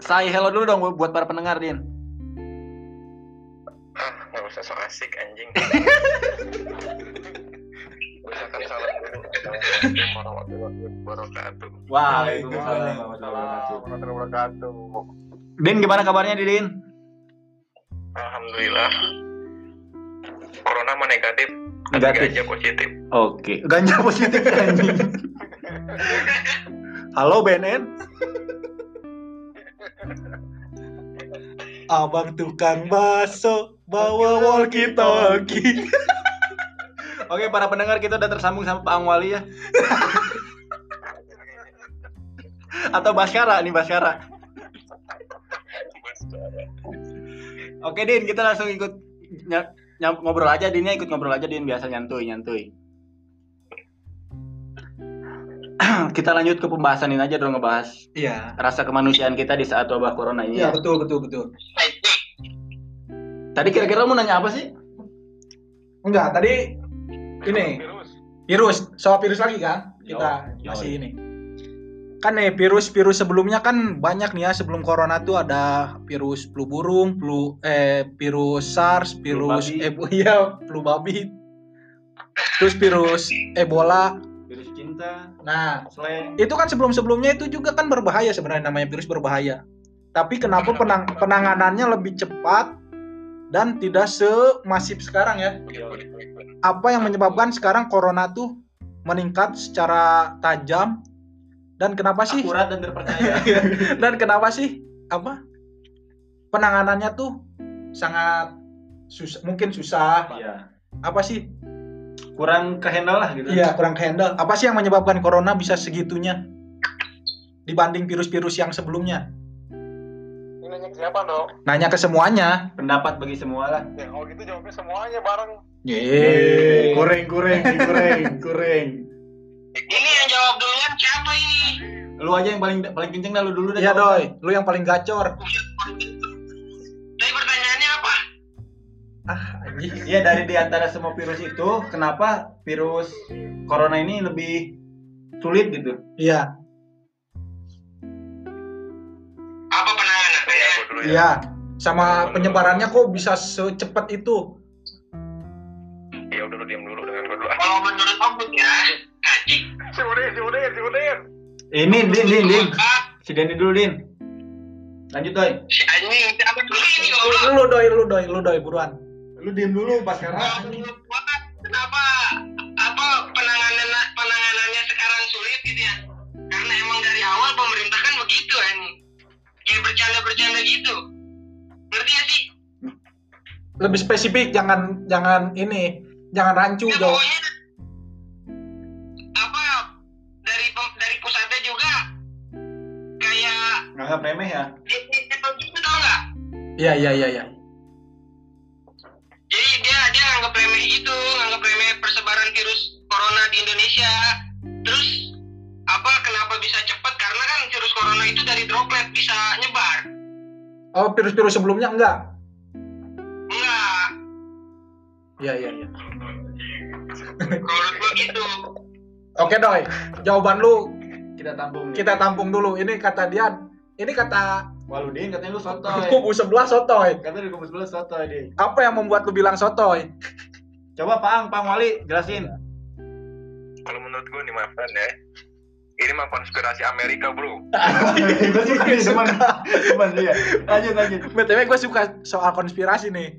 B: Say hello dulu dong buat para pendengar, Din.
D: Nggak usah so asik, anjing. (laughs) Usahakan salam dulu. Assalamualaikum warahmatullahi wabarakatuh.
B: Waalaikumsalam
D: warahmatullahi wabarakatuh.
B: Din, gimana kabarnya, Din?
D: Alhamdulillah. Corona mah negatif,
B: Negatif.
D: ganja positif.
B: Oke, ganja positif anjing. (laughs) Halo BNN. (laughs)
C: Abang tukang bakso bawa walkie talkie. (laughs)
B: Oke, para pendengar kita udah tersambung sama Pak Angwali ya. (laughs) Atau Baskara nih Baskara. Oke Din, kita langsung ikut ny- ngobrol aja Dinnya ikut ngobrol aja Din biasa nyantuy nyantuy. Kita lanjut ke pembahasan ini aja dong ngebahas
C: Iya.
B: rasa kemanusiaan kita di saat wabah corona ini.
C: Iya
B: ya.
C: betul betul betul.
B: Tadi kira-kira mau nanya apa sih?
C: Enggak, tadi ini
D: Virus.
C: virus, soal virus lagi kan? Kita
B: Yo, yo.
C: masih ini. Kan nih virus-virus sebelumnya kan banyak nih ya sebelum corona tuh ada virus flu burung, flu eh virus SARS, virus
B: babi.
C: eh (laughs) iya, flu babi. Terus virus Ebola.
B: Cinta,
C: Nah,
B: slang.
C: itu kan sebelum-sebelumnya itu juga kan berbahaya sebenarnya namanya virus berbahaya. Tapi kenapa penang penanganannya lebih cepat dan tidak semasif sekarang ya? Apa yang menyebabkan sekarang corona tuh meningkat secara tajam dan kenapa sih?
B: Akurat dan terpercaya. (laughs)
C: dan kenapa sih apa penanganannya tuh sangat susah mungkin susah
B: Iya.
C: apa sih
B: Kurang kehandle lah gitu.
C: iya kurang handle apa sih yang menyebabkan corona bisa segitunya dibanding virus-virus yang sebelumnya
D: Ini nanya ke siapa dong?
C: nanya ke semuanya
B: Pendapat bagi semua lah.
D: Ya kalau gitu jawabnya semuanya bareng.
C: Yeay.
B: Goreng, goreng, goreng, (laughs) goreng.
G: Ini yang jawab duluan siapa ini?
B: Lu aja yang paling paling kenceng dah lu dulu dah.
C: Iya doi, lu yang paling gacor.
B: Iya dari di antara semua virus itu, kenapa virus corona ini lebih sulit gitu?
C: Iya,
G: Apa penanganannya?
D: Ya, dulu ya.
C: iya. Sama penyebarannya kok bisa secepat itu?
D: Ya udah lu diam dulu dengan gua dulu. Ah,
G: Kalau menurut aku ya, anjing.
D: Si Udin, si Udin, si Udin.
B: Ini din din din.
G: Ah,
B: Si Dendi dulu din. Lanjut doi.
G: si anjing, siapa dulu ini
C: lu doi, lu doi, lu doi buruan.
B: Lu diem dulu pas
G: gua, kenapa apa penanganan penanganannya sekarang sulit gitu ya? Karena emang dari awal pemerintah kan begitu kan, kayak bercanda-bercanda gitu. Ngerti ya sih?
C: Lebih spesifik, jangan jangan ini, jangan rancu
G: Ya, pokoknya apa dari dari pusatnya juga kayak
B: Anggap remeh ya.
G: Gitu tau nggak?
C: Iya iya iya iya.
G: Jadi dia dia nganggap remeh itu, nganggap remeh persebaran virus corona di Indonesia. Terus apa kenapa bisa cepat? Karena kan virus corona itu dari droplet bisa nyebar.
C: Oh virus-virus sebelumnya enggak?
G: Enggak.
C: Iya iya iya.
G: Kalau gitu.
C: Oke doi, jawaban lu
B: Kita tampung.
C: kita tampung dulu. Ini kata Dian. Ini kata
B: Waludin katanya lu sotoy. (laughs)
C: kubu sebelah sotoy.
B: Katanya di kubu sebelah sotoy, Din.
C: Apa yang membuat lu bilang sotoy?
B: Coba Pang, Pang Wali jelasin.
D: Kalau menurut gue nih, friend ya, ini mah konspirasi Amerika, bro.
B: Gue suka nih, teman. Teman dia. Lanjut, lanjut.
C: BTW gue suka soal konspirasi nih.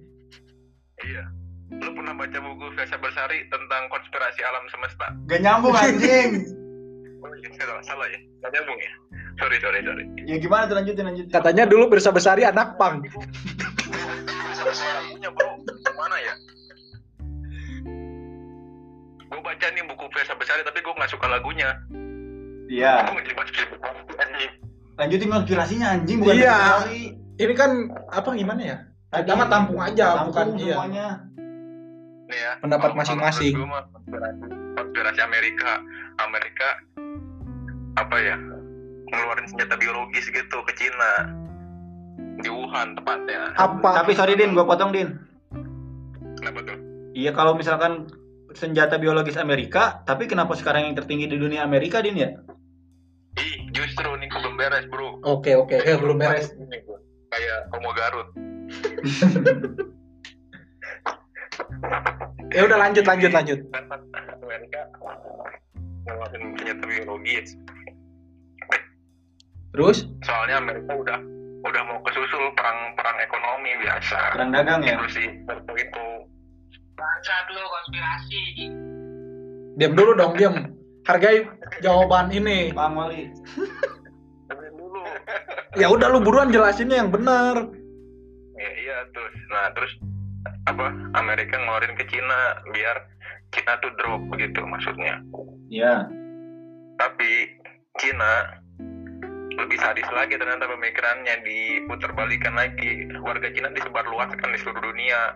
D: Iya. Lu pernah baca buku Fesa Bersari tentang konspirasi alam semesta?
B: Gak nyambung anjing. (laughs)
D: Oh iya, salah, salah ya? Gak nyambung ya? Sorry, sorry, sorry.
B: Ya gimana tuh lanjutin, lanjutin.
C: Katanya dulu Bersa Besari anak pang.
D: Lagunya, bro. Mana ya? Gue baca nih buku Fesa Bersari, tapi gue gak suka lagunya.
B: Iya.
D: Nggak.
B: Lanjutin konspirasinya anjing bukan
C: Iya. Ini kan apa gimana ya? Kita mah tampung aja,
B: Tampung
C: bukan iya.
B: semuanya.
D: Nih ya.
C: Pendapat masing-masing.
D: konspirasi Amerika. Amerika apa ya? Ngeluarin senjata biologis gitu ke Cina. Di Wuhan tepatnya.
C: Apa?
B: Tapi sorry Din, gua potong Din.
D: Kenapa tuh?
B: Iya kalau misalkan senjata biologis Amerika, tapi kenapa sekarang yang tertinggi di dunia Amerika Din ya?
D: Ih, justru nih belum beres, bro.
C: Oke oke, eh belum beres.
D: Ini gua. Kayak Romo Garut. (laughs)
C: Ya udah lanjut lanjut lanjut.
D: Kan Amerika ngeluarin senjata biologis.
C: Terus?
D: Soalnya Amerika udah udah mau kesusul perang perang ekonomi biasa.
B: Perang dagang ya?
D: Itu sih waktu itu.
G: Bangsat lu konspirasi.
C: Diam dulu dong, diam. Hargai jawaban ini.
B: Pang Wali.
D: Dulu.
C: Ya udah lu buruan jelasinnya yang benar.
D: Ya, iya terus. Nah terus apa Amerika ngeluarin ke Cina biar Cina tuh drop begitu maksudnya.
B: Iya.
D: Tapi Cina lebih sadis lagi ternyata pemikirannya diputar balikan lagi. Warga Cina disebar luaskan di seluruh dunia.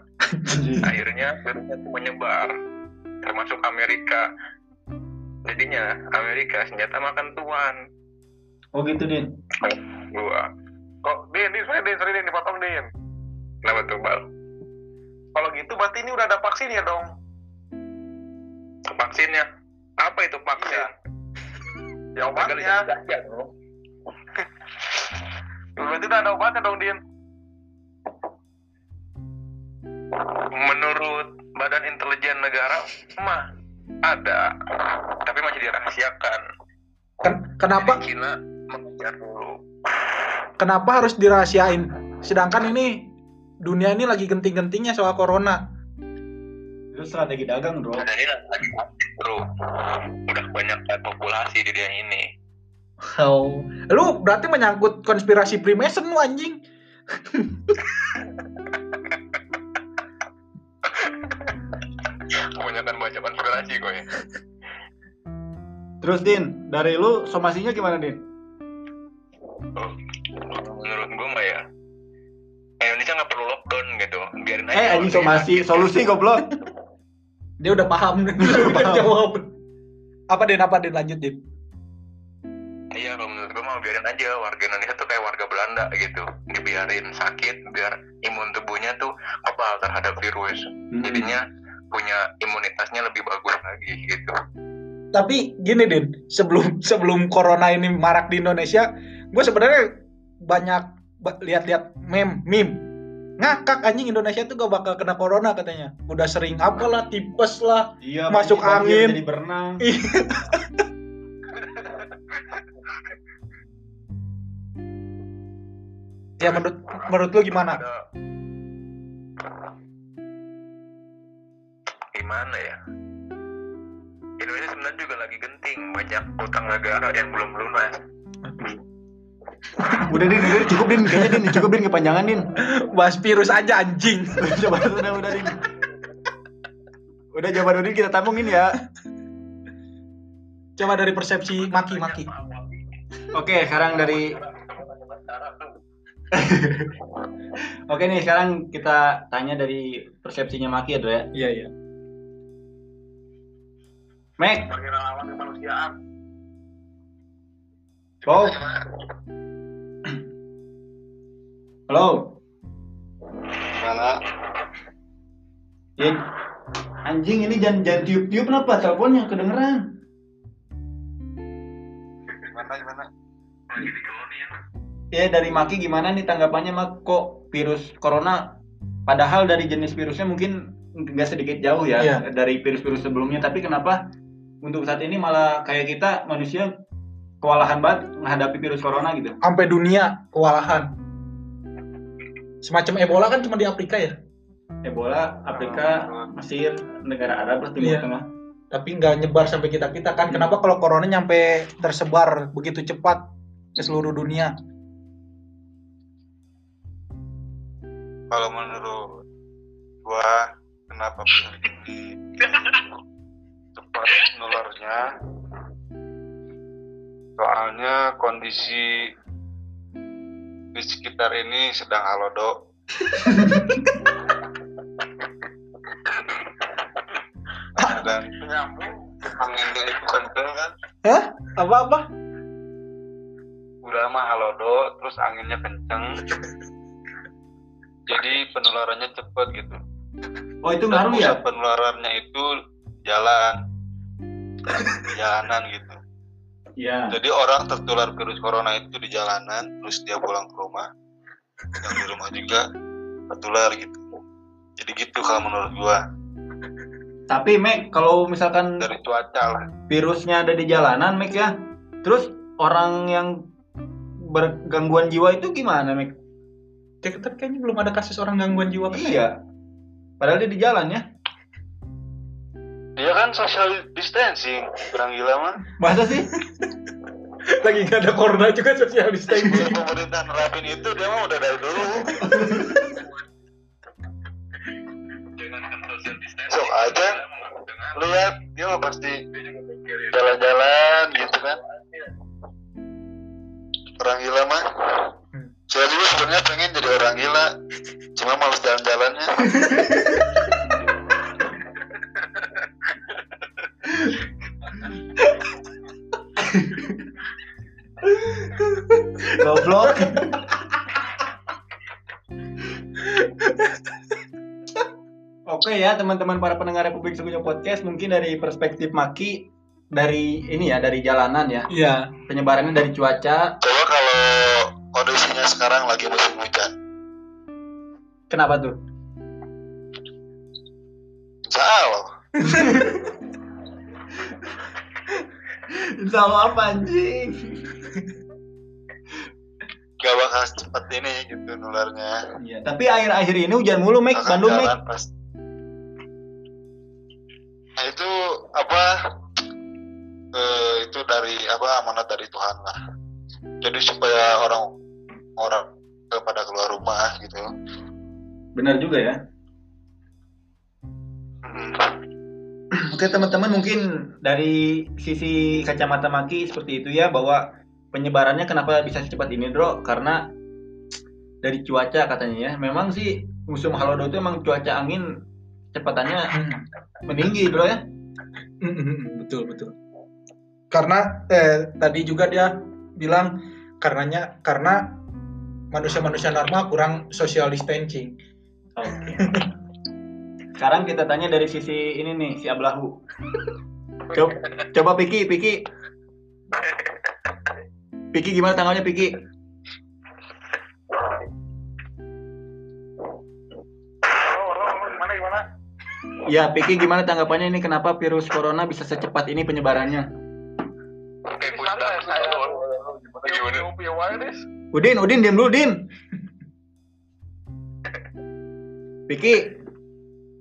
D: Akhirnya virusnya menyebar termasuk Amerika. Jadinya Amerika senjata makan tuan.
B: Oh gitu Din.
D: gua. Kok din din sorry din sorry din dipotong din. Kenapa tuh bal? Kalau gitu berarti ini udah ada vaksinnya dong. Vaksinnya. Apa itu vaksin? Ya obatnya berarti udah ada obatnya dong din menurut badan intelijen negara mah ada tapi masih dirahasiakan
C: Ken- kenapa
D: Jadi Cina mengejar dulu
C: kenapa harus dirahasiain? Sedangkan ini dunia ini lagi genting-gentingnya soal corona.
B: Itu strategi dagang, Bro.
D: dan ini lagi bro udah banyak populasi di dunia ini
C: Oh. Lu berarti menyangkut konspirasi Freemason lu anjing.
D: kebanyakan baca konspirasi gue
B: Terus Din, dari lu somasinya gimana Din?
D: Oh, menurut gue mah ya Indonesia nggak perlu lockdown gitu biarin aja
B: Eh anjing
D: orang
B: somasi, solusi goblok.
C: Dia udah paham nih. Udah (laughs) jawab. Apa Din? Apa Din? Lanjut Din.
D: Iya kalau menurut gue mah biarin aja warga Indonesia tuh kayak warga Belanda gitu dibiarin sakit biar imun tubuhnya tuh kebal terhadap virus
B: Hmm.
D: jadinya punya imunitasnya lebih bagus lagi gitu
C: Tapi gini Din, sebelum sebelum corona ini marak di Indonesia, gue sebenarnya banyak ba- lihat-lihat meme, meme. Ngakak anjing Indonesia tuh gak bakal kena corona katanya. Udah sering apalah tipes lah.
B: Iya,
C: Masuk angin.
B: jadi berenang. (laughs)
C: Ya menurut menurut lu gimana?
D: ada gimana ya Indonesia sebenarnya juga lagi genting banyak utang negara yang belum lunas
B: Udah Din, udah cukup Din, kayaknya Din, cukup Din kepanjangan Din.
C: Bahas virus aja anjing. (laughs)
B: Coba udah udah Din. Udah jawaban Udin kita tampungin ya.
C: Coba dari persepsi maki-maki.
B: Oke, sekarang dari. Oke nih sekarang kita tanya dari persepsinya Maki ya, Dro ya.
C: Iya, iya.
B: Mek,
D: Sebagai relawan kemanusiaan.
B: Bow. Halo.
E: Mana?
B: Ya, anjing ini jangan jangan tiup-tiup kenapa teleponnya kedengeran.
E: Gimana gimana?
B: Ya dari Maki gimana nih tanggapannya Mak kok virus corona padahal dari jenis virusnya mungkin nggak sedikit jauh ya
C: Iya.
B: dari virus-virus sebelumnya tapi kenapa untuk saat ini malah kayak kita manusia kewalahan banget menghadapi virus corona gitu.
C: Sampai dunia kewalahan. Semacam Ebola kan cuma di Afrika ya,
B: Ebola, Afrika, Mesir, negara Arab lah Timur
C: Iya.
B: Tengah.
C: tapi nggak nyebar sampai kita kita kan. Kenapa kalau corona nyampe tersebar begitu cepat ke seluruh dunia?
E: Kalau menurut gua kenapa ini cepat nularnya? Soalnya kondisi di sekitar ini sedang halodo. (laughs) Dan
D: Menyambung.
E: anginnya itu kenceng kan?
C: Hah? Apa apa?
E: Udah mah halodo, terus anginnya kenceng. Jadi penularannya cepet gitu.
B: Oh itu ngaruh ya?
E: penularannya itu jalan jalanan gitu
B: Iya.
E: jadi orang tertular virus corona itu di jalanan terus dia pulang ke rumah yang di rumah juga tertular gitu jadi gitu kalau menurut gua
B: Tapi Mek kalau misalkan
E: dari cuaca lah
B: virusnya ada di jalanan Mek ya, terus orang yang bergangguan jiwa itu gimana Mek?
C: Tapi kayaknya belum ada kasus orang gangguan jiwa kan?
B: Iya. Padahal dia di jalan ya.
E: dia kan social distancing kurang gila mah
B: Masa sih? (laughs)
C: Lagi nggak ada corona juga social distancing.
E: pemerintah nerapin itu dia mah udah dari dulu sok aja lihat dia mah pasti jalan-jalan gitu kan orang gila mah saya juga sebenarnya pengen jadi orang gila cuma males jalan-jalannya
B: Goblok. Oke ya teman-teman para pendengar Republik Segunya Podcast mungkin dari perspektif Maki dari ini ya dari jalanan ya
C: Iya.
B: penyebarannya dari cuaca
E: coba kalau kondisinya sekarang lagi musim hujan.
B: Kenapa tuh?
E: Insya Allah (laughs)
B: apa anjing?
E: Gak bakal cepet ini gitu nularnya.
B: Iya, tapi akhir-akhir ini hujan mulu Mek.
E: Akan
B: Bandung Mek.
E: pas nah itu apa eh, itu dari apa amanat dari Tuhan lah. Jadi supaya orang orang pada keluar rumah gitu.
B: Benar juga ya.
E: Hmm.
B: Oke teman-teman mungkin dari sisi kacamata Maki seperti itu ya bahwa penyebarannya kenapa bisa secepat ini Bro karena dari cuaca katanya ya. Memang sih musim halodo itu emang cuaca angin cepatannya meninggi Bro ya?
C: Betul betul. Karena eh, tadi juga dia bilang karenanya karena manusia-manusia normal kurang social distancing.
B: Oke sekarang kita tanya dari sisi ini nih si Ablahu coba coba Piki Piki Piki gimana tanggalnya Piki? Ya, Piki gimana tanggapannya ini kenapa virus corona bisa secepat ini penyebarannya?
D: Oke, santai
B: Udin, Udin, diam dulu, Udin. Piki,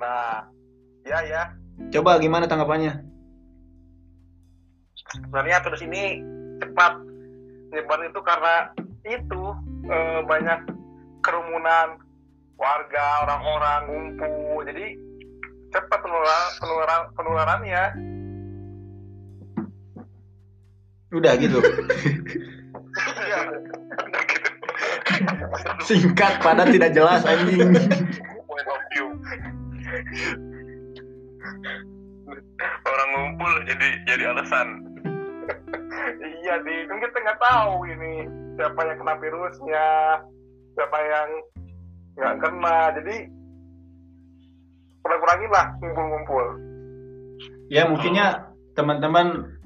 D: Nah, ya ya.
B: coba gimana tanggapannya?
D: Sebenarnya terus ini cepat nyebar itu karena itu eh, banyak kerumunan warga orang-orang ngumpul jadi cepat penularan penularan penularannya
B: Udah gitu. (laughs)
D: Iya.
B: Singkat padat tidak jelas anjing.
D: point of view orang ngumpul jadi jadi alasan. Iya di. Kan kita nggak tahu ini siapa yang kena virusnya siapa yang nggak kena. Jadi kurang-kurangin lah ngumpul-ngumpul.
B: Ya mungkinnya teman-teman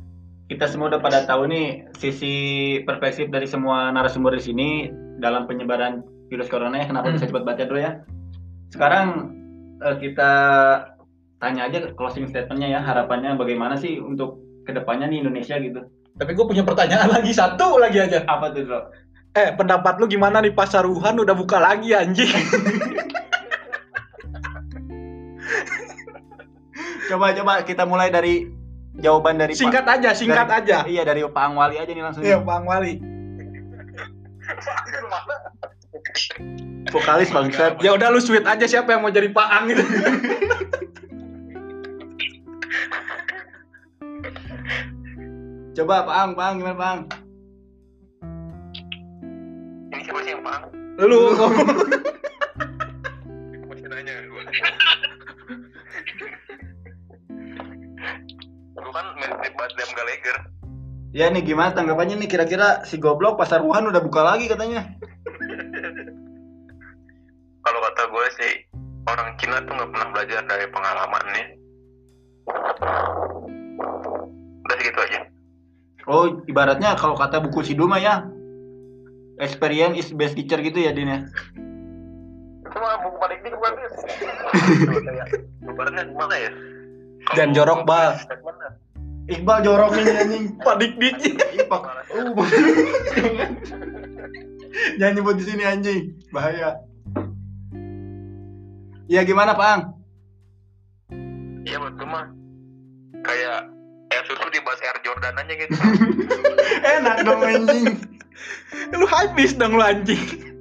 B: kita semua udah pada tahu nih sisi perspektif dari semua narasumber di sini dalam penyebaran virus corona ya kenapa
C: Hmm.
B: bisa cepat baca dulu ya. Sekarang eh, kita tanya aja closing statementnya ya harapannya bagaimana sih untuk ke depannya nih Indonesia gitu.
C: Tapi gue punya pertanyaan lagi satu lagi aja.
B: Apa tuh bro?
C: Eh, pendapat lu gimana nih pasar Wuhan udah buka lagi anjing? (laughs)
B: Coba coba kita mulai dari jawaban dari
C: Singkat
B: Pak,
C: aja, singkat
B: dari-
C: aja.
B: Iya dari Pak Angwali aja nih langsung.
C: Iya, Bang Wali.
B: Vokalis bangsat.
C: Ya udah lu sweet aja siapa yang mau jadi Pak Ang itu.
B: Coba Pak Ang, Pak Ang gimana Pak Ang?
D: ini siapa sih yang paham
C: Lu (laughs)
D: Liam Gallagher.
B: Ya nih gimana tanggapannya nih? Kira-kira si goblok pasar Wuhan udah buka lagi katanya. (laughs)
D: kalau kata gue sih orang Cina tuh nggak pernah belajar dari pengalaman nih. Udah segitu aja.
B: Oh ibaratnya kalau kata buku si Duma ya experience is best teacher gitu ya Din ya.
D: itu mah buku balik dik bukan Lebarannya (laughs) gimana ya?
C: Jangan jorok, Bal.
B: Iqbal jorok nih anjing.
C: Pak Dik Dik.
B: Ipak. Uh. Jangan nyebut di sini anjing, bahaya. Ya gimana Pak Ang?
D: iya betul mah kayak air susu di bas Air Jordan aja gitu (laughs)
B: Enak dong anjing.
C: Lu hype bis dong lu anjing.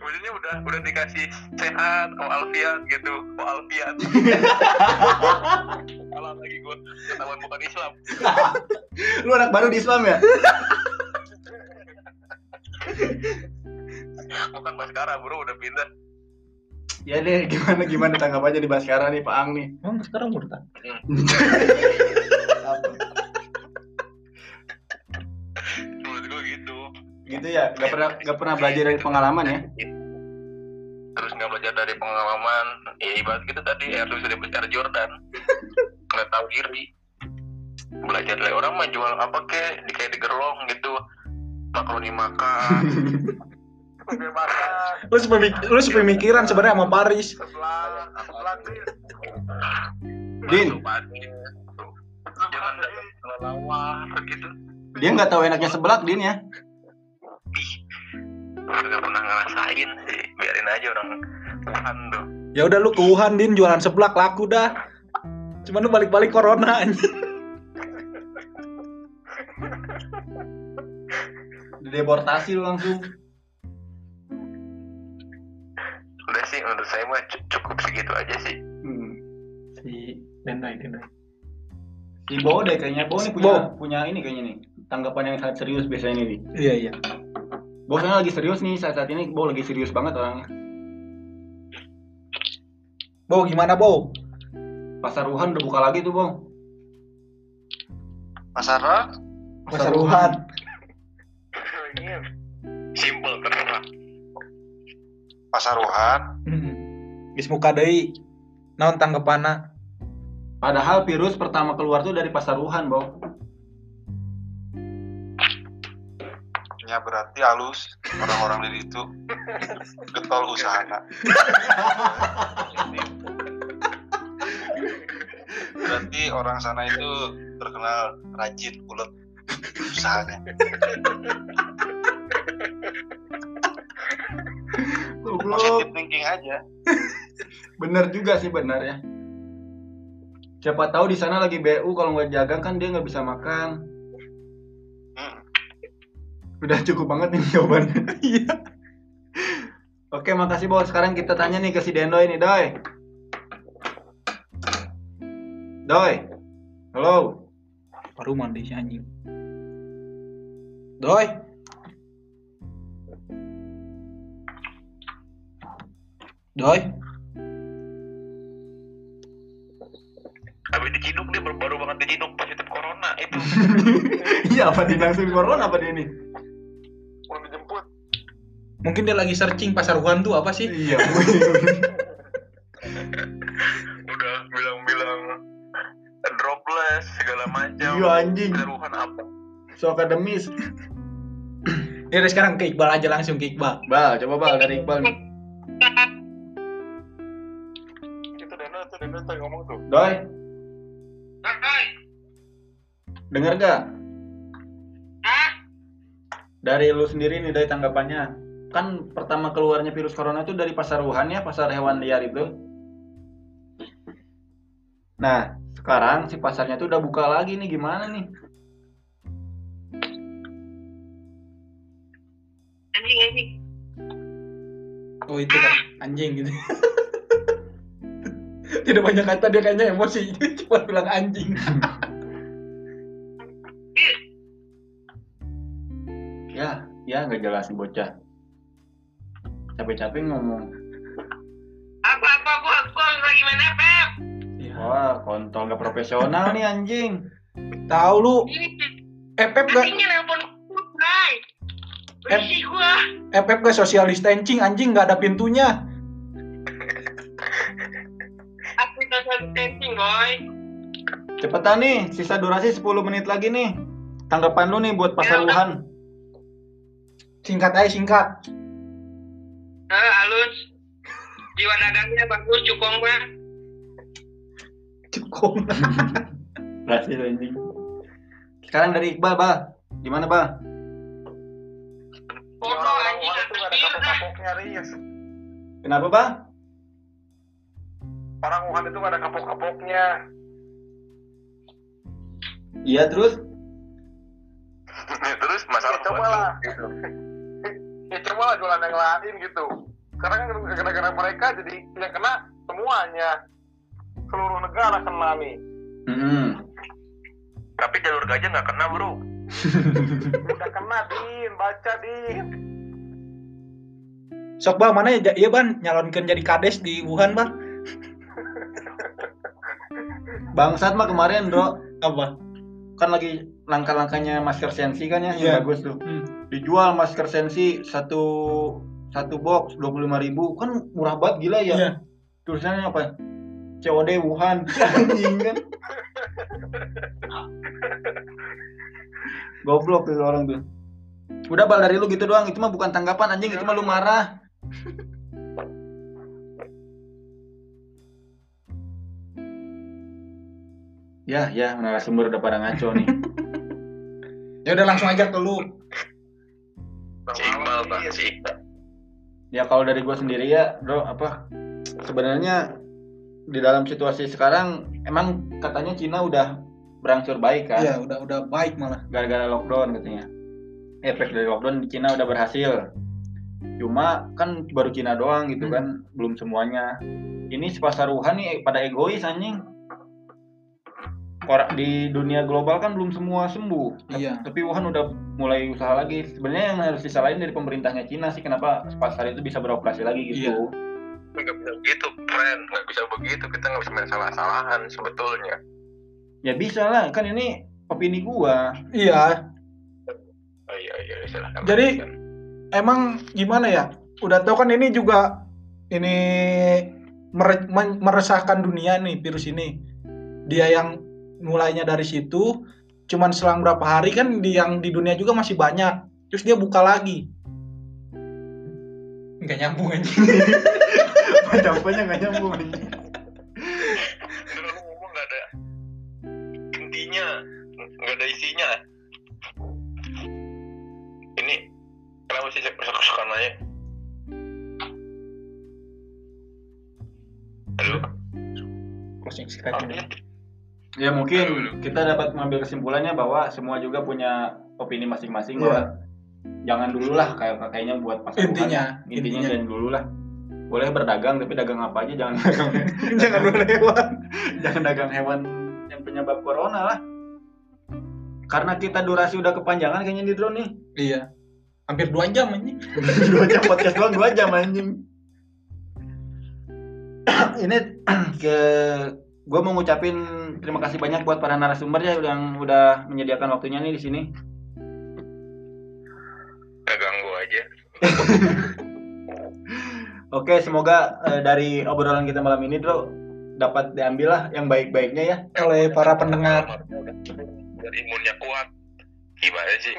D: Maksudnya udah udah dikasih sehat oh alfiat gitu. Oh alfiat kalau (laughs) lagi gue ketahuan bukan Islam.
B: Lu anak baru di Islam ya?
D: bukan Baskara bro udah pindah.
B: Ya deh, gimana gimana? Tanggapannya di Baskara nih Pak Ang nih?
C: Emang sekarang murtad. (laughs)
D: Gitu
B: ya, gak pernah gak pernah belajar dari pengalaman ya?
D: terus nggak belajar dari pengalaman. Ya ibarat kita tadi air di bas Air Jordan nggak tahu diri belajar dari orang mah jual apa kek di kayak di gerlong gitu. Makaroni makan.
C: Lu sepemik- lu sepemikiran sebenarnya sama Paris.
D: sebelah sebelah
B: Din.
D: jangan gitu.
B: Dia nggak tahu enaknya sebelak Din ya?
D: Nggak pernah ngerasain sih biarin aja orang Wuhan tuh
C: Ya udah lu ke Wuhan Din jualan seblak laku dah. Cuman lu balik-balik corona anjing.
B: Deportasi lu langsung.
D: udah sih menurut saya mah cu- cukup segitu aja sih
B: Hmm.
C: Si Dendai Dendai.
B: Si Bo deh kayaknya Bo nih punya
C: Bo.
B: punya ini kayaknya nih tanggapan yang sangat serius biasanya nih.
C: Iya iya.
B: Bo soalnya lagi serius nih saat saat ini Bo lagi serius banget orangnya.
C: Bo gimana Bo?
B: Pasar Wuhan udah buka lagi tuh Bo.
E: Pasar
C: Pasar Wuhan. (laughs)
D: simple terserah
E: Pasar Wuhan
C: Hmm. Geus muka deui. Naon tanggapanna?
B: Padahal virus pertama keluar tuh dari pasar Wuhan Bo.
E: Ya berarti halus orang-orang di situ getol usahana berarti orang sana itu terkenal rajin ulet usahanya positive thinking aja
B: Bener juga sih benar ya. Siapa tahu di sana lagi BU kalau nggak jagang kan dia nggak bisa makan.
E: Hmm
B: udah cukup banget nih jawabannya. (laughs) Iya. Oke makasih bos. Sekarang kita tanya nih ke si Dendo ini Doi Doi halo.
C: Baru mandi si anjing. Doi Doi
D: Abis diciduk dia baru, baru banget diciduk positif corona itu. (laughs)
B: Iya apa dia langsung corona apa dia ini?
D: Mau dijemput.
C: Mungkin dia lagi searching pasar Wuhan tuh apa sih?
B: Iya. (laughs)
D: Udah bilang-bilang dropless segala macam.
B: Iya anjing.
D: Keruhan apa?
B: So akademis.
C: Ya udah sekarang ke Iqbal aja langsung ke Iqbal.
B: Bal, coba Bal dari Iqbal nih.
D: Itu Deno tuh Deno tuh ngomong tuh.
B: Doi, denger gak? Dari lu sendiri nih dari tanggapannya. Kan pertama keluarnya virus corona itu dari pasar Wuhan ya, pasar hewan liar itu. Nah, sekarang si pasarnya tuh udah buka lagi nih gimana nih?
G: Anjing anjing.
C: Oh itu kan anjing gitu. (laughs) Tidak banyak kata dia kayaknya emosi. (laughs) Cuma bilang anjing. (laughs)
B: Ya, ya nggak jelas nih bocah. Capek-capek ngomong.
G: Apa-apa gua gua lagi main FF.
C: Iya.
B: Wah, kontol nggak profesional nih anjing.
C: Tahu lu
G: Ini
C: FF gak
G: nelpon gua, gua.
C: FF gak social distancing anjing nggak ada pintunya.
G: Aku social distancing, boy.
B: Cepetan nih, sisa durasi 10 menit lagi nih. Tanggapan lu nih buat pasar
G: Ya,
B: Wuhan.
C: Singkat aja singkat.
G: Eh, halus. Jiwa dagangnya bagus, cukong gua.
C: Cukup. (laughs)
B: Berhasil anjing. Sekarang dari Iqbal, Bal. Gimana, Bal?
G: Bodoh
D: Orang
G: anjing.
B: Kenapa, Bal?
D: Orang Wuhan itu gak ada kapok-kapoknya.
B: Iya, terus? (laughs)
D: Terus masalah ya, coba lah ya coba lah jualan yang lain gitu. Sekarang kan gara-gara mereka jadi yang kena semuanya. Seluruh negara kena nih.
B: Hmm.
D: Tapi jalur gajah nggak kena bro. (laughs) Udah kena din, baca din.
C: Sok bang mana ya iya ban nyalonkan jadi kades di Wuhan bang. (laughs)
B: Bangsat mah kemarin, Bro.
C: Apa?
B: Kan lagi langkah-langkahnya masker sensi kan ya,
C: Iya.
B: yang bagus tuh.
C: Hmm.
B: Dijual masker sensi satu satu box 25.000 kan murah banget gila ya.
C: Iya.
B: Tulisannya apa? COD Wuhan. (laughs) Anjing kan. Goblok tuh orang tuh. Udah bal dari lu gitu doang, itu mah bukan tanggapan anjing, itu mah lu marah. (laughs) Ya, ya, narasumber udah pada ngaco nih. (laughs)
C: Ya udah langsung aja ke lu.
D: Si Iqbal, Pak. Si Iqbal.
B: Ya kalau dari gua sendiri ya, bro, apa sebenarnya di dalam situasi sekarang emang katanya Cina udah berangsur baik kan,
C: Iya udah udah baik malah.
B: gara-gara lockdown katanya. Efek dari lockdown di Cina udah berhasil. Cuma kan baru Cina doang gitu
C: Hmm.
B: kan, belum semuanya. Ini si pasar Wuhan nih pada egois anjing. Orang di dunia global kan belum semua sembuh.
C: Iya.
B: Tapi Wuhan udah mulai usaha lagi. Sebenarnya yang harus disalahin dari pemerintahnya Cina sih kenapa pasar itu bisa beroperasi lagi gitu.
D: Nggak bisa begitu, friend. Nggak bisa begitu. Kita nggak bisa main salah-salahan sebetulnya.
B: Ya bisa lah, kan ini opini gua.
C: Iya.
D: Oh iya, iya, silahkan.
C: Jadi-. Emang gimana ya? Udah tau kan ini juga ini mere- meresahkan dunia nih virus ini. Dia yang mulainya dari situ, cuman selang berapa hari kan di yang di dunia juga masih banyak. Terus dia buka lagi. Nggak nyambung aja. (laughs)
B: Jawabannya nggak nyambung
D: lu ngomong nggak ada intinya, nggak ada isinya. Ini kenapa sih saya suka nanya? Halo?
C: Closing ini.
B: Ya mungkin kita dapat mengambil kesimpulannya bahwa semua juga punya opini masing-masing
C: Iya.
B: bahwa jangan dulu lah kayak kayaknya buat pasar
C: Intinya,
B: intinya
C: intinya.
B: jangan dulu lah. Boleh berdagang tapi dagang apa aja jangan (laughs) dagang
C: Jangan dulu hewan.
B: jangan dagang hewan yang penyebab corona lah. Karena kita durasi udah kepanjangan kayaknya di drone nih.
C: Iya. Hampir dua jam anjing. (laughs)
B: dua jam podcast doang dua jam anjing. (laughs) ini (clears throat) ke gue mau ngucapin terima kasih banyak buat para narasumber ya yang udah menyediakan waktunya nih di sini.
D: Ganggu aja. (laughs)
B: Oke, semoga eh, dari obrolan kita malam ini, Bro, dapat diambil lah yang baik-baiknya ya.
C: oleh para pendengar.
D: Biar imunnya kuat. Gimana sih?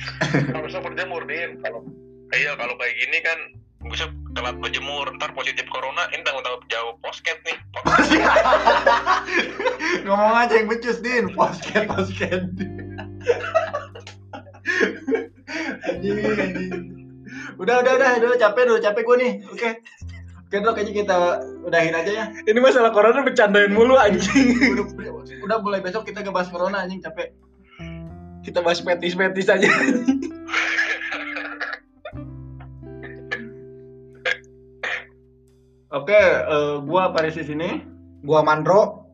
D: (laughs) Harusnya berjemur, Din. Kalau iya kalau kayak gini kan bisa telat berjemur, ntar positif corona, ini tanggung tanggung jauh posket nih. (laughs)
B: Ngomong aja yang becus, Din. Posket, posket. anjing, anjing. Udah, udah, udah, udah capek, udah capek gue nih. Oke. Oke, Bro, kayaknya kita udahin aja ya.
C: Ini masalah corona bercandain mulu anjing.
B: Udah, udah mulai besok kita ngebahas corona anjing capek.
C: Kita bahas petis-petis aja.
B: Oke, eh, gua Paris di sini.
C: Gua Mandro.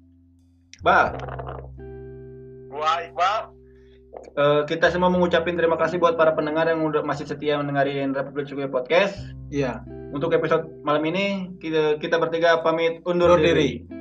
B: Bah,
D: Gua Iqbal,
B: eh, kita semua mengucapin terima kasih buat para pendengar yang udah masih setia mendengarin Republik Cukup Podcast.
C: Iya.
B: Untuk episode malam ini kita kita bertiga pamit undur
C: Undur
B: diri.
C: diri.